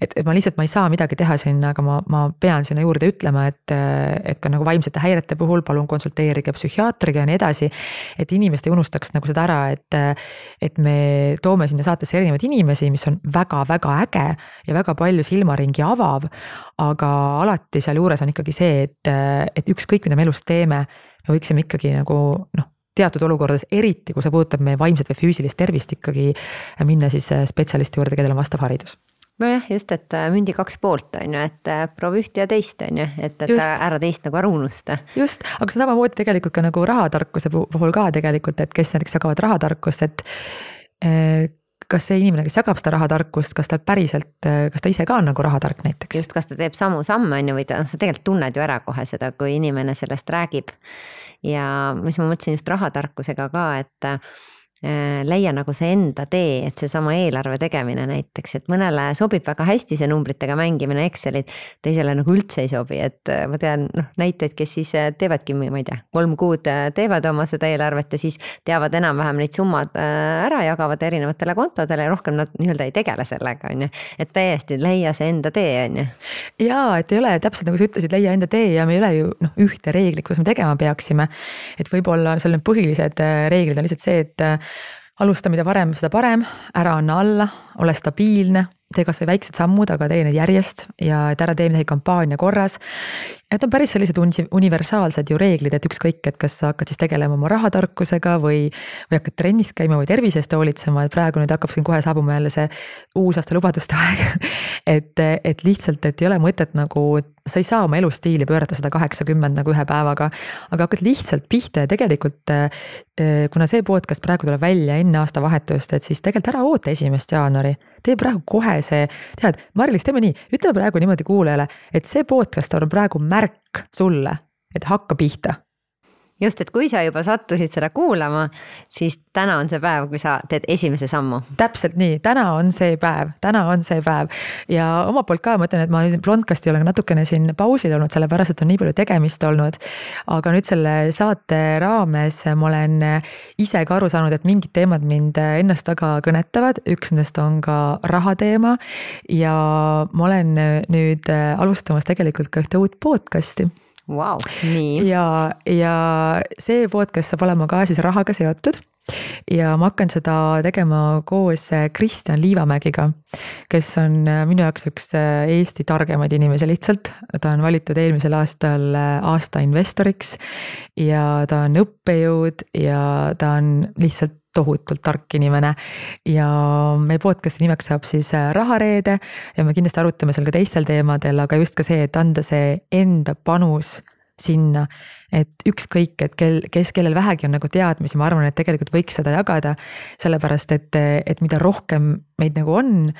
et, et ma lihtsalt, ma ei saa midagi teha sinna, aga ma, ma pean sinna juurde ütlema, et, äh, et ka nagu vaimsete häirete puhul palun konsulteerige psühhiaatriga ja nii edasi. et inimesed ei unustaks nagu seda ära, et, et me toome sinna saatesse erinevaid inimesi, mis on väga-väga äge ja väga palju silmaringi avav. aga alati sealjuures on ikkagi see, et, et ükskõik, mida me elus teeme me võiksime ikkagi nagu noh, teatud olukordades, eriti kui see puudutab meie vaimset või füüsilist tervist, ikkagi minna siis äh, spetsialisti juurde, kellel on vastav haridus nojah, just, et äh, mündi kaks poolt on ju, et äh, proovi ühte ja teist on ju, et, et just. ära teist nagu ära unusta. just, aga see on samamoodi tegelikult ka nagu rahatarkuse puhul ka tegelikult, et kes näiteks jagavad rahatarkust, et kas see inimene, kes jagab seda rahatarkust, kas ta päriselt, kas ta ise ka on nagu rahatark näiteks? just, kas ta teeb samu samme, on ju, või ta, noh, sa tegelikult tunned ju ära kohe seda, kui inimene sellest räägib. Ja mis ma mõtlesin just rahatarkusega ka, et leia nagu see enda tee, et seesama eelarve tegemine näiteks, et mõnele sobib väga hästi see numbritega mängimine, Excelid, teisele nagu üldse ei sobi, et äh, ma tean noh, näiteid, kes siis äh, teevadki, ma ei tea, kolm kuud teevad oma seda eelarvet ja siis teavad enam-vähem neid summad ära, jagavad erinevatele kontodele ja rohkem nad nii-öelda ei tegele sellega, on ju. et täiesti leia see enda tee, on ju. jaa, et ei ole täpselt nagu sa ütlesid, leia enda tee ja meil ei ole ju noh, ühte reeglit, kuidas me tegema peaksime. et võib-olla seal need põhilised reeglid on lihtsalt see, et alusta, mida varem, seda parem, ära anna alla, ole stabiilne, tee kasvõi väiksed sammud, aga tee neid järjest ja et ära tee midagi kampaania korras. Need on päris sellised universaalsed ju reeglid, et ükskõik, et kas sa hakkad siis tegelema oma rahatarkusega või, või hakkad trennis käima või tervise eest hoolitsema, et praegu nüüd hakkab siin kohe saabuma jälle see uusaasta lubaduste aeg et, et lihtsalt, et ei ole mõtet nagu, sa ei saa oma elustiili pöörata sada kaheksakümmend nagu ühe päevaga, aga hakkad lihtsalt pihta ja tegelikult eh, kuna see podcast praegu tuleb välja enne aastavahetust, et siis tegelikult ära oota esimest jaanuari tee praegu kohe see, tead, Mari-Liis, teeme nii, ütle praegu niimoodi kuulajale, et see podcast on praegu märk sulle, et hakka pihta just, et kui sa juba sattusid seda kuulama, siis täna on see päev, kui sa teed esimese sammu. täpselt nii, täna on see päev, täna on see päev ja omalt poolt ka ma ütlen, et ma Blondcasti olen natukene siin pausil olnud, sellepärast et on nii palju tegemist olnud. aga nüüd selle saate raames ma olen ise ka aru saanud, et mingid teemad mind ennast väga kõnetavad, üks nendest on ka raha teema. ja ma olen nüüd alustamas tegelikult ka ühte uut podcast'i wow,. ja, ja see podcast saab olema ka siis rahaga seotud ja ma hakkan seda tegema koos Kristjan Liivamägiga, kes on minu jaoks üks Eesti targemaid inimesi lihtsalt. ta on valitud eelmisel aastal aasta investoriks ja ta on õppejõud ja ta on lihtsalt tohutult tark inimene. ja meie podcast'i nimeks saab siis äh, Rahareede ja me kindlasti arutame seal ka teistel teemadel, aga just ka see, et anda see enda panus sinna, et ükskõik, et kel, kes, kellel vähegi on nagu teadmisi, ma arvan, et tegelikult võiks seda jagada. sellepärast et, et mida rohkem meid nagu on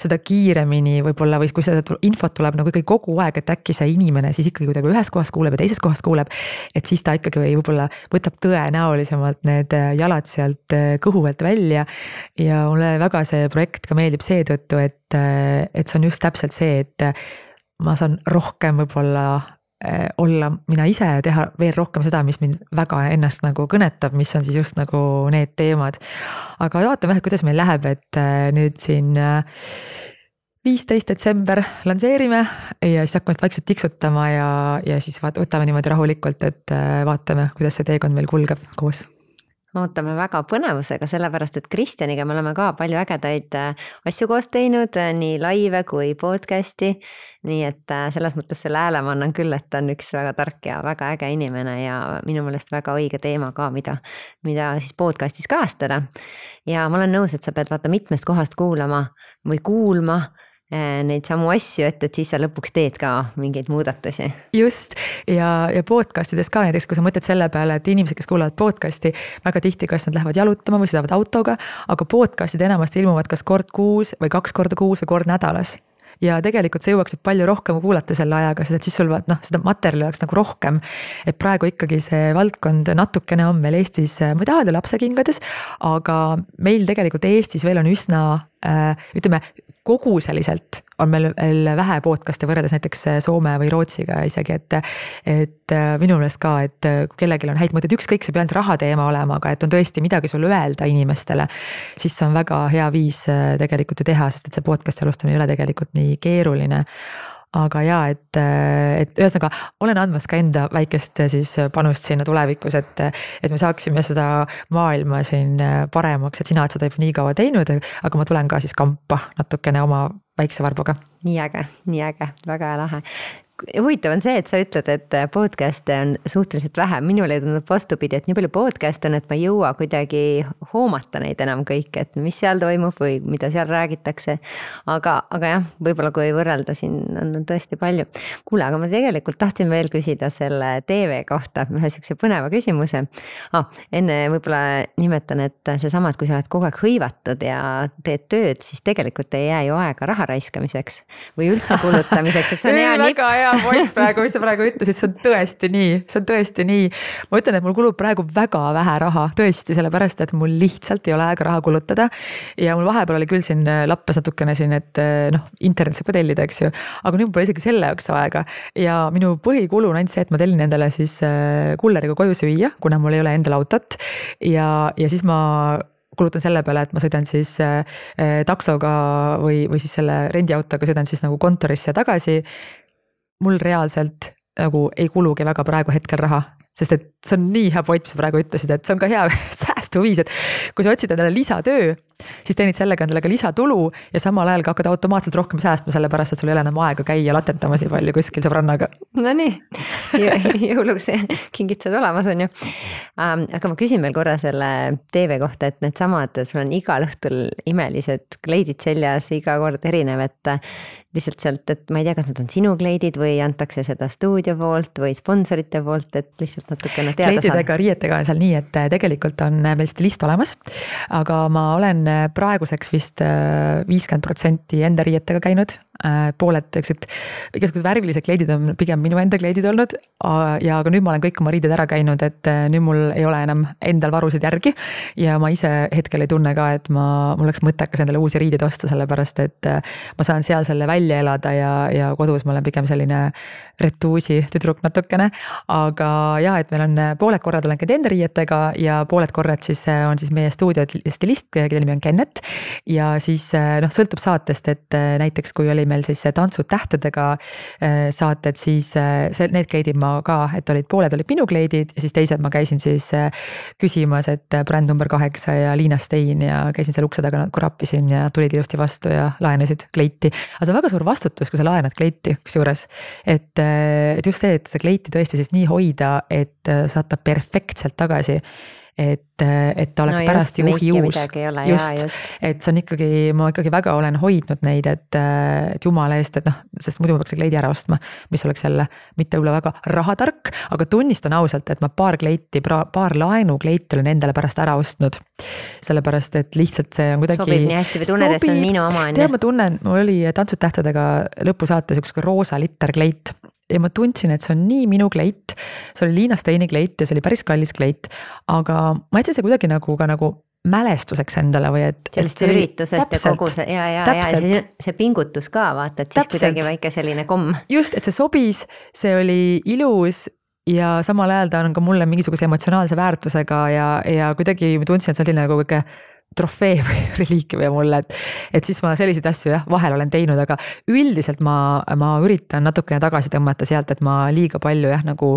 seda kiiremini võib-olla või kui seda infot tuleb nagu ikkagi kogu aeg, et äkki see inimene siis ikkagi kuidagi ühes kohas kuuleb ja teises kohas kuuleb. et siis ta ikkagi võib-olla võtab tõenäolisemalt need jalad sealt äh, kõhu pealt välja. ja mulle väga see projekt ka meeldib seetõttu, et, äh, et see on just täpselt see, et ma saan rohkem võib-olla olla mina ise ja teha veel rohkem seda, mis mind väga ennast nagu kõnetab, mis on siis just nagu need teemad. aga vaatame, kuidas meil läheb, et eh, nüüd siin viisteist detsember lansseerime ja siis hakkame vaikselt tiksutama ja, ja siis vaat-, võtame niimoodi rahulikult, et vaatame, kuidas see teekond meil kulgeb koos ootame väga põnevusega, sellepärast et Kristjaniga me oleme ka palju ägedaid äh, asju koos teinud, äh, nii laive kui podcast'i. nii et äh, selles mõttes selle hääle ma annan küll, et ta on üks väga tark ja väga äge inimene ja minu meelest väga õige teema ka, mida, mida siis podcast'is kajastada. ja ma olen nõus, et sa pead vaata mitmest kohast kuulama või kuulma neid samu asju, et, et siis sa lõpuks teed ka mingeid muudatusi. just ja, ja podcast ides ka näiteks, kui sa mõtled selle peale, et inimesed, kes kuulavad podcast'i väga tihti, kas nad lähevad jalutama või sõidavad autoga, aga podcast'id enamasti ilmuvad kas kord kuus või kaks korda kuus või kord nädalas ja tegelikult sa jõuaksid palju rohkem kuulata selle ajaga, sest et siis sul vaat noh, seda materjali oleks nagu rohkem. et praegu ikkagi see valdkond natukene on meil Eestis, ma ei taha öelda lapsekingades, aga meil tegelikult Eestis veel on üsna ütleme, koguseliselt on meil veel vähe podcast'e võrreldes näiteks Soome või Rootsiga isegi, et. et äh, minu meelest ka, et kui kellelgi on häid mõtteid, ükskõik, see ei pea ainult raha teema olema, aga et on tõesti midagi sul öelda inimestele. siis see on väga hea viis äh, tegelikult ju teha, sest et see podcast'i alustamine ei ole tegelikult nii keeruline aga ja et, et ühesõnaga olen andmas ka enda väikest siis panust sinna tulevikus, et, et me saaksime seda maailma siin paremaks, et sina oled seda juba nii kaua teinud, aga ma tulen ka siis kampa natukene oma väikse varbuga. nii äge, nii äge, väga lahe huvitav on see, et sa ütled, et podcast'e on suhteliselt vähe, minule tundub vastupidi, et nii palju podcast'e on, et ma ei jõua kuidagi hoomata neid enam kõiki, et mis seal toimub või mida seal räägitakse. aga, aga jah, võib-olla kui võrrelda siin on tõesti palju. kuule, aga ma tegelikult tahtsin veel küsida selle tv kohta ühe sihukese põneva küsimuse ah,. enne võib-olla nimetan, et seesama, et kui sa oled kogu aeg hõivatud ja teed tööd, siis tegelikult ei jää ju aega raha raiskamiseks või üldse kulutamiseks, et see on hea nipp point praegu, mis sa praegu ütlesid, see on tõesti nii, see on tõesti nii. ma ütlen, et mul kulub praegu väga vähe raha, tõesti, sellepärast et mul lihtsalt ei ole aega raha kulutada. ja mul vahepeal oli küll siin äh, lappes natukene siin, et äh, noh, internet saab ka tellida, eks ju. aga nüüd mul pole isegi selle jaoks aega ja minu põhikulu on ainult see, et ma tellin endale siis äh, kulleriga koju süüa, kuna mul ei ole endal autot. ja, ja siis ma kulutan selle peale, et ma sõidan siis taksoga või, või siis selle rendiautoga sõidan siis nagu kontorisse tagasi mul reaalselt nagu ei kulugi väga praegu hetkel raha, sest et see on nii hea point, mis sa praegu ütlesid, et see on ka hea säästuviis, et kui sa otsid endale lisatöö, siis teenid sellega endale ka lisatulu ja samal ajal ka hakkad automaatselt rohkem säästma, sellepärast et sul ei ole enam aega käia latentamas nii palju kuskil sõbrannaga. Nonii, jõuluks kingitused olemas on ju. aga ma küsin veel korra selle tv kohta, et needsamad, sul on igal õhtul imelised kleidid seljas, iga kord erinev, et lihtsalt sealt, et ma ei tea, kas need on sinu kleidid või antakse seda stuudio poolt või sponsorite poolt, et lihtsalt natukene teada saada. kleididega, riietega on seal nii, et äh, tegelikult on äh, meil stilist olemas. aga ma olen äh, praeguseks vist viiskümmend protsenti enda riietega käinud, pooled siuksed igasugused värvilised kleidid on pigem minu enda kleidid olnud. ja aga nüüd ma olen kõik oma riided ära käinud, et nüüd mul ei ole enam endal varusid järgi. ja ma ise hetkel ei tunne ka, et ma, mul oleks mõttekas endale uusi riideid osta, sellepärast et ma saan seal selle välja elada ja, ja kodus ma olen pigem selline retuusi tüdruk natukene. aga ja, et meil on pooled korrad olen käinud enda riietega ja pooled korrad siis äh, on siis meie stuudio stilist, kelle nimi on Kennet. ja siis äh, noh, sõltub saatest, et äh, näiteks kui oli meil siis Tantsud tähtedega saated, siis see, need kleidid ma ka, et olid, pooled olid minu kleidid ja siis teised ma käisin siis küsimas, et bränd number kaheksa ja Liina Stein ja käisin seal ukse taga nagu rappisin ja tulid ilusti vastu ja laenasid kleiti. aga see on väga suur vastutus, kui sa laenad kleiti kusjuures, et, et just see, et seda kleiti tõesti siis nii hoida, et saad ta perfektselt tagasi et, et ta oleks no pärast juhi uus. just, et see on ikkagi, ma ikkagi väga olen hoidnud neid, et, et jumala eest, et noh, sest muidu ma peaks kleidi ära ostma. mis oleks jälle mitte võib-olla väga rahatark, aga tunnistan ausalt, et ma paar kleiti, paar laenukleiti olen endale pärast ära ostnud. sellepärast, et lihtsalt see on kuidagi. sobib nii hästi või tunned, et see on minu oma on ju? tead, ma tunnen, mul oli Tantsud tähtedega lõpusaates üks roosa litterkleit ja ma tundsin, et see on nii minu kleit. see oli Liina Steini kleit ja see oli päris kallis kleit, aga ma jätsin selle kuidagi nagu ka nagu mälestuseks endale või et. sellest üritusest täpselt, ja kogu see ja, ja, ja see, see pingutus ka vaata, et siis täpselt. kuidagi väike selline komm. just, et see sobis, see oli ilus ja samal ajal ta on ka mulle mingisuguse emotsionaalse väärtusega ja, ja kuidagi ma tundsin, et see oli nagu sihuke trofee või reliikvia mulle, et, et siis ma selliseid asju jah, vahel olen teinud, aga üldiselt ma, ma üritan natukene tagasi tõmmata sealt, et ma liiga palju jah, nagu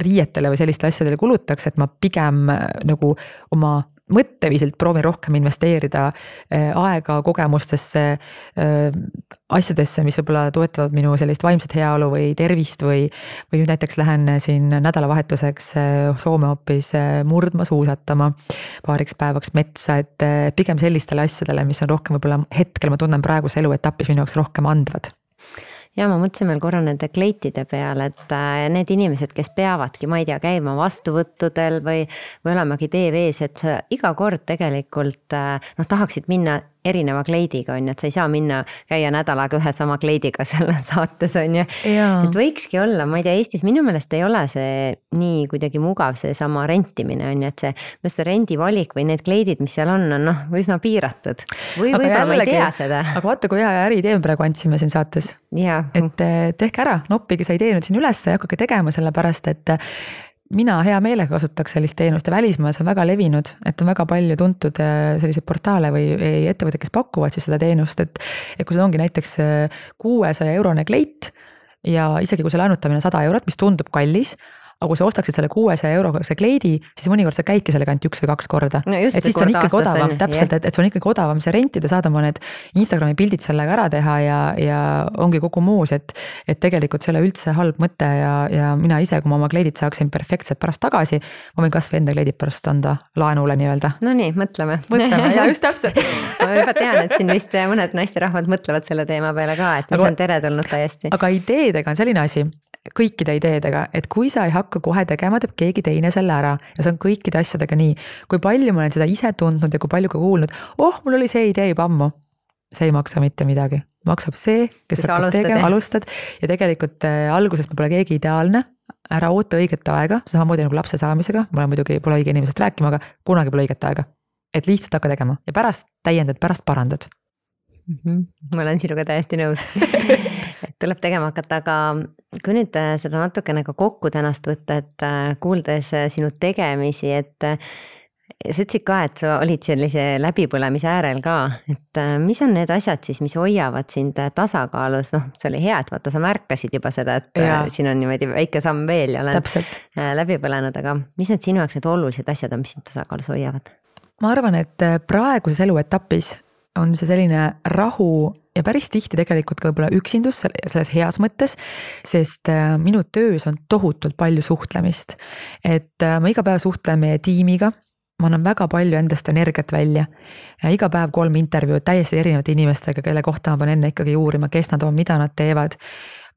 riietele või sellistele asjadele kulutaks, et ma pigem nagu oma mõtteviisilt proovin rohkem investeerida äh, aega kogemustesse, äh, asjadesse, mis võib-olla toetavad minu sellist vaimset heaolu või tervist või, või nüüd näiteks lähen siin nädalavahetuseks äh, Soome hoopis murdma suusatama paariks päevaks metsa, et pigem sellistele asjadele, mis on rohkem võib-olla hetkel ma tunnen praeguse eluetapis minu jaoks rohkem andvad ja ma mõtlesin veel korra nende kleitide peale, et äh, need inimesed, kes peavadki, ma ei tea, käima vastuvõttudel või, või olemagi TV-s, et sa iga kord tegelikult äh, noh, tahaksid minna erineva kleidiga on ju, et sa ei saa minna, käia nädal aega ühe sama kleidiga seal saates on ju. et võikski olla, ma ei tea, Eestis minu meelest ei ole see nii kuidagi mugav, seesama rentimine on ju, et see, just see rendivalik või need kleidid, mis seal on, on noh, üsna piiratud. või võib-olla ma ei tea seda. aga vaata, kui hea äriidee me praegu andsime siin saates. et eh, tehke ära, noppige see idee nüüd siin üles ja hakake tegema, sellepärast et mina hea meelega kasutaks sellist teenust ja välismaal see on väga levinud, et on väga palju tuntud äh, selliseid portaale või ettevõtteid, kes pakuvad siis seda teenust, et. et kui sul ongi näiteks äh, kuuesaja eurone kleit ja isegi kui see laenutamine on sada eurot, mis tundub kallis aga kui sa ostaksid selle kuuesaja euroga see kleidi, siis mõnikord sa käidki sellega ainult üks või kaks korda no. et siis ta on ikkagi odavam, täpselt, et, et sul on ikkagi odavam see rentida, saada oma need Instagrami pildid sellega ära teha ja, ja ongi kogu moos, et. et tegelikult see ei ole üldse halb mõte ja, ja mina ise, kui ma oma kleidid saaksin perfektselt pärast tagasi, ma võin kasvõi enda kleidid pärast anda laenule nii-öelda. Nonii, mõtleme. mõtleme ja just täpselt ma juba tean, et siin vist mõned naisterahvad mõtlevad selle teema peale ka, et mis aga, on teretulnud täiesti. aga ideedega on selline asi, kõikide ideedega, et kui sa ei hakka kohe tegema, teeb keegi teine selle ära ja see on kõikide asjadega nii. kui palju ma olen seda ise tundnud ja kui palju ka kuulnud, oh, mul oli see idee juba ammu. see ei maksa mitte midagi, maksab see, kes hakkab tegema, alustad ja tegelikult äh, alguses pole keegi ideaalne ära oota õiget aega, samamoodi nagu lapse saamisega, ma muidugi pole õige inimesest rääkima, aga kunagi pole õiget aega. et lihtsalt hakka tegema ja pärast täiendad, pärast parandad mm. -hmm. ma olen sinuga täiesti nõus tuleb tegema hakata, aga kui nüüd äh, seda natukene ka kokku tänast võtta, et äh, kuuldes äh, sinu tegemisi, et sa ütlesid ka, et sa olid sellise läbipõlemise äärel ka, et mis on need asjad siis, mis hoiavad sind tasakaalus, noh, see oli hea, et vaata, sa märkasid juba seda, et ja. siin on niimoodi väike samm veel ja oled Täpselt. läbi põlenud, aga mis need sinu jaoks need olulised asjad on, mis sind tasakaalus hoiavad? ma arvan, et praeguses eluetapis on see selline rahu ja päris tihti tegelikult ka võib-olla üksindus selles heas mõttes, sest äh, minu töös on tohutult palju suhtlemist. et äh, ma iga päev suhtlen meie tiimiga, ma annan väga palju endast energiat välja. iga päev kolm intervjuud täiesti erinevate inimestega, kelle kohta ma pean enne ikkagi uurima, kes nad on, mida nad teevad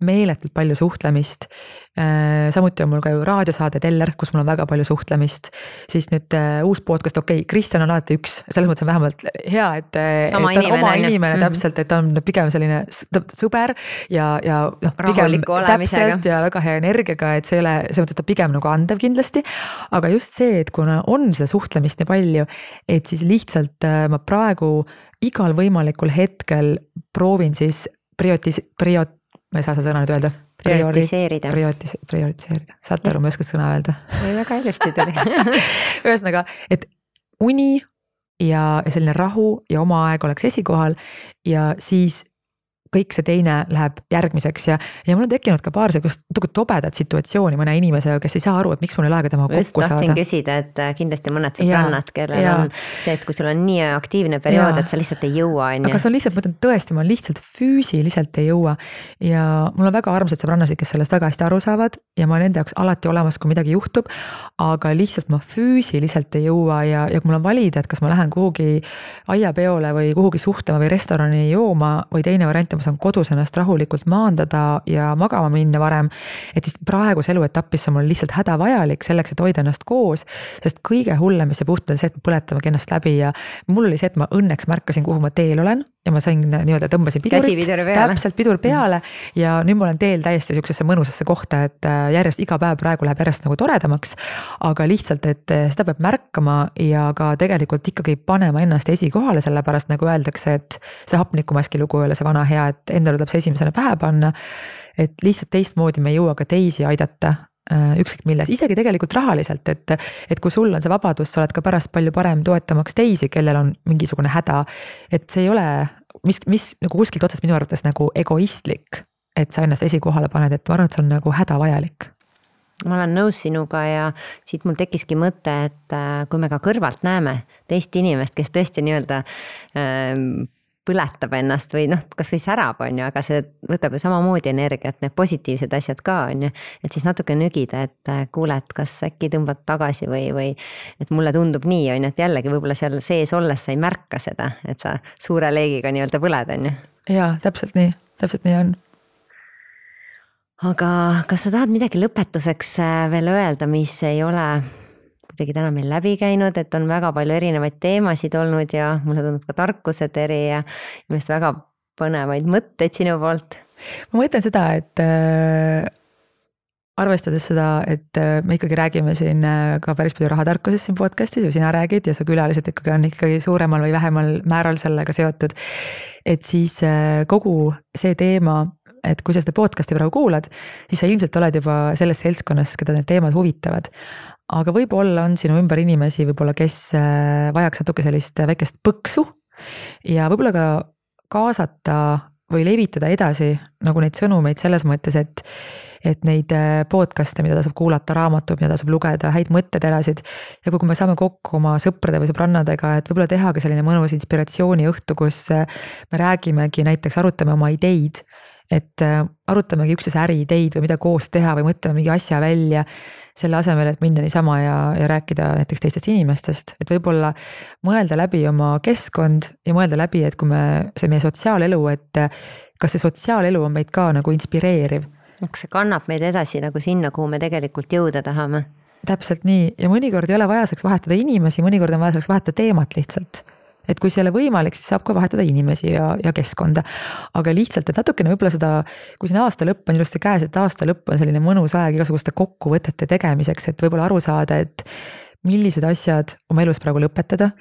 meeletult palju suhtlemist. Äh, samuti on mul ka ju raadiosaade Teller, kus mul on väga palju suhtlemist. siis nüüd uh, uus podcast, okei okay,, Kristjan on alati üks, selles mõttes on vähemalt hea, et, et ta on inimene, oma inimene mm -hmm. täpselt, et ta on pigem selline sõber ja, ja noh, pigem täpselt ja väga hea energiaga, et see ei ole, selles mõttes, ta pigem nagu andev kindlasti. aga just see, et kuna on seda suhtlemist nii palju, et siis lihtsalt ma praegu igal võimalikul hetkel proovin siis priotis-, priot-, ma ei saa seda sõna nüüd öelda. prioritiseerida. Prioritis-, prioritiseerida, saate aru, ma ei oska sõna öelda. väga ilusti tuli ühesõnaga, et uni ja selline rahu ja oma aeg oleks esikohal ja siis kõik see teine läheb järgmiseks ja, ja mul on tekkinud ka paar sihukest natuke tobedat situatsiooni mõne inimesega, kes ei saa aru, et miks mul ei ole aega temaga kokku saada. tahtsin küsida, et äh, kindlasti mõned sõbrannad, kellel ja. on see, et kui sul on nii aktiivne periood, et sa lihtsalt ei jõua, on ju. aga see on lihtsalt, ma ütlen tõesti, ma lihtsalt füüsiliselt ei jõua. ja mul on väga armsad sõbrannasid, kes sellest väga hästi aru saavad ja ma olen nende jaoks alati olemas, kui midagi juhtub. aga lihtsalt ma füüsiliselt ei jõua ja, ja kui mul on valida, et kas ma lähen kuhugi aiapeole või kuhugi suhtlema või restorani jooma või teine variant on ma saan kodus ennast rahulikult maandada ja magama minna varem. et siis praeguse eluetapis see on mul lihtsalt hädavajalik selleks, et hoida ennast koos. sest kõige hullem, mis jääb juhtuda, on see, et me põletamegi ennast läbi ja mul oli see, et ma õnneks märkasin, kuhu ma teel olen ja ma sain nii-öelda tõmbasin pidurit. peale. täpselt pidur peale ja nüüd ma olen teel täiesti sihukesesse mõnusasse kohta, et äh, järjest iga päev praegu läheb järjest nagu toredamaks. aga lihtsalt, et äh, seda peab märkama ja ka tegelikult ikkagi panema ennast esikohale, sellepärast nagu öeldakse, et see hapnikumaski lugu ei ole see vana hea, et endale tuleb see esimesena pähe panna. et lihtsalt teistmoodi me ei jõua ka teisi aidata ükskõik milles, isegi tegelikult rahaliselt, et, et kui sul on see vabadus, sa oled ka pärast palju parem toetamaks teisi, kellel on mingisugune häda. et see ei ole, mis, mis nagu kuskilt otsast minu arvates nagu egoistlik, et sa ennast esikohale paned, et ma arvan, et see on nagu hädavajalik ma olen nõus sinuga ja siit mul tekkiski mõte, et äh, kui me ka kõrvalt näeme teist inimest, kes tõesti nii-öelda ähm, põletab ennast või noh, kasvõi särab, on ju, aga see võtab ju samamoodi energiat, need positiivsed asjad ka on ju. et siis natuke nügida, et äh, kuule, et kas äkki tõmbad tagasi või, või et mulle tundub nii, on ju, et jällegi võib-olla seal sees olles sa ei märka seda, et sa suure leegiga nii-öelda põled, on ju. jaa, täpselt nii, täpselt nii on aga kas sa tahad midagi lõpetuseks äh, veel öelda, mis ei ole kuidagi täna meil läbi käinud, et on väga palju erinevaid teemasid olnud ja mulle tundub ka tarkuseteri ja minu meelest väga põnevaid mõtteid sinu poolt. ma mõtlen seda, et äh, arvestades seda, et äh, me ikkagi räägime siin äh, ka päris palju rahatarkusest siin podcast'is ju sina räägid ja su külalised ikkagi on ikkagi suuremal või vähemal määral sellega seotud. et siis kogu see teema et kui sa seda podcast'i praegu kuulad, siis sa ilmselt oled juba selles seltskonnas, keda need teemad huvitavad aga võib-olla on sinu ümber inimesi võib-olla, kes äh, vajaks natuke sellist väikest põksu ja võib-olla ka kaasata või levitada edasi nagu neid sõnumeid selles mõttes, et et neid äh, podcast'e, mida tasub kuulata, raamatuid, mida tasub lugeda, häid mõtteterasid. ja kui me saame kokku oma sõprade või sõbrannadega, et võib-olla tehagi selline mõnus inspiratsiooniõhtu, kus äh, me räägimegi, näiteks arutame oma ideid. et arutamegi üksteise äriideid või mida koos teha või mõtleme mingi asja välja selle asemel, et minna niisama ja, ja rääkida näiteks teistest inimestest, et võib-olla mõelda läbi oma keskkond ja mõelda läbi, et kui me, see meie sotsiaalelu, et kas see sotsiaalelu on meid ka nagu inspireeriv. kas see kannab meid edasi nagu sinna, kuhu me tegelikult jõuda tahame? täpselt nii ja mõnikord ei ole vaja selleks vahetada inimesi, mõnikord on vaja selleks vahetada teemat lihtsalt et kui see ei ole võimalik, siis saab ka vahetada inimesi ja, ja keskkonda. aga lihtsalt, et natukene võib-olla seda, kui siin aasta lõpp on ilusti käes, et aasta lõpp on selline mõnus aeg igasuguste kokkuvõtete tegemiseks, et võib-olla aru saada, et millised asjad oma elus praegu lõpetada,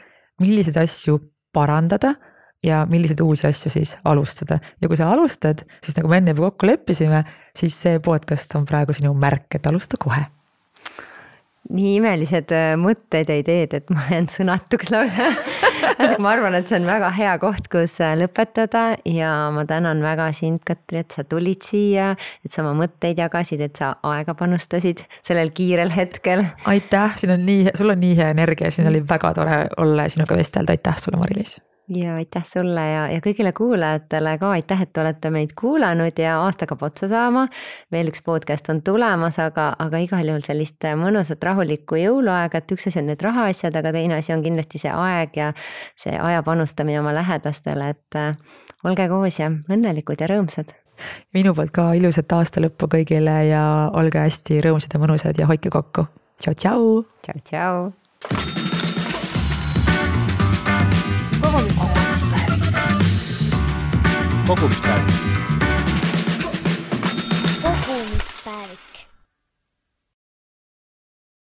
milliseid asju parandada ja milliseid uusi asju siis alustada. ja kui sa alustad, siis nagu me enne juba kokku leppisime, siis see podcast on praegu sinu märk, et alusta kohe nii imelised äh, mõtted ja ideed, et ma jään sõnatuks lausa ma arvan, et see on väga hea koht, kus äh, lõpetada ja ma tänan väga sind, Katri, et sa tulid siia, et sa oma mõtteid jagasid, et sa aega panustasid sellel kiirel hetkel. aitäh, siin on nii, sul on nii hea energia, siin oli väga tore olla sinuga vestelda, aitäh sulle, Mari-Liis ja aitäh sulle ja, ja kõigile kuulajatele ka aitäh, et olete meid kuulanud ja aasta hakkab otsa saama. veel üks podcast on tulemas, aga, aga igal juhul sellist mõnusat rahulikku jõuluaega, et üks asi on need rahaasjad, aga teine asi on kindlasti see aeg ja see aja panustamine oma lähedastele, et äh, olge koos ja õnnelikud ja rõõmsad minu poolt ka ilusat aasta lõppu kõigile ja olge hästi rõõmsad ja mõnusad ja hoidke kokku. tšau-tšau. tšau-tšau. Kogumispäev. kogumispäev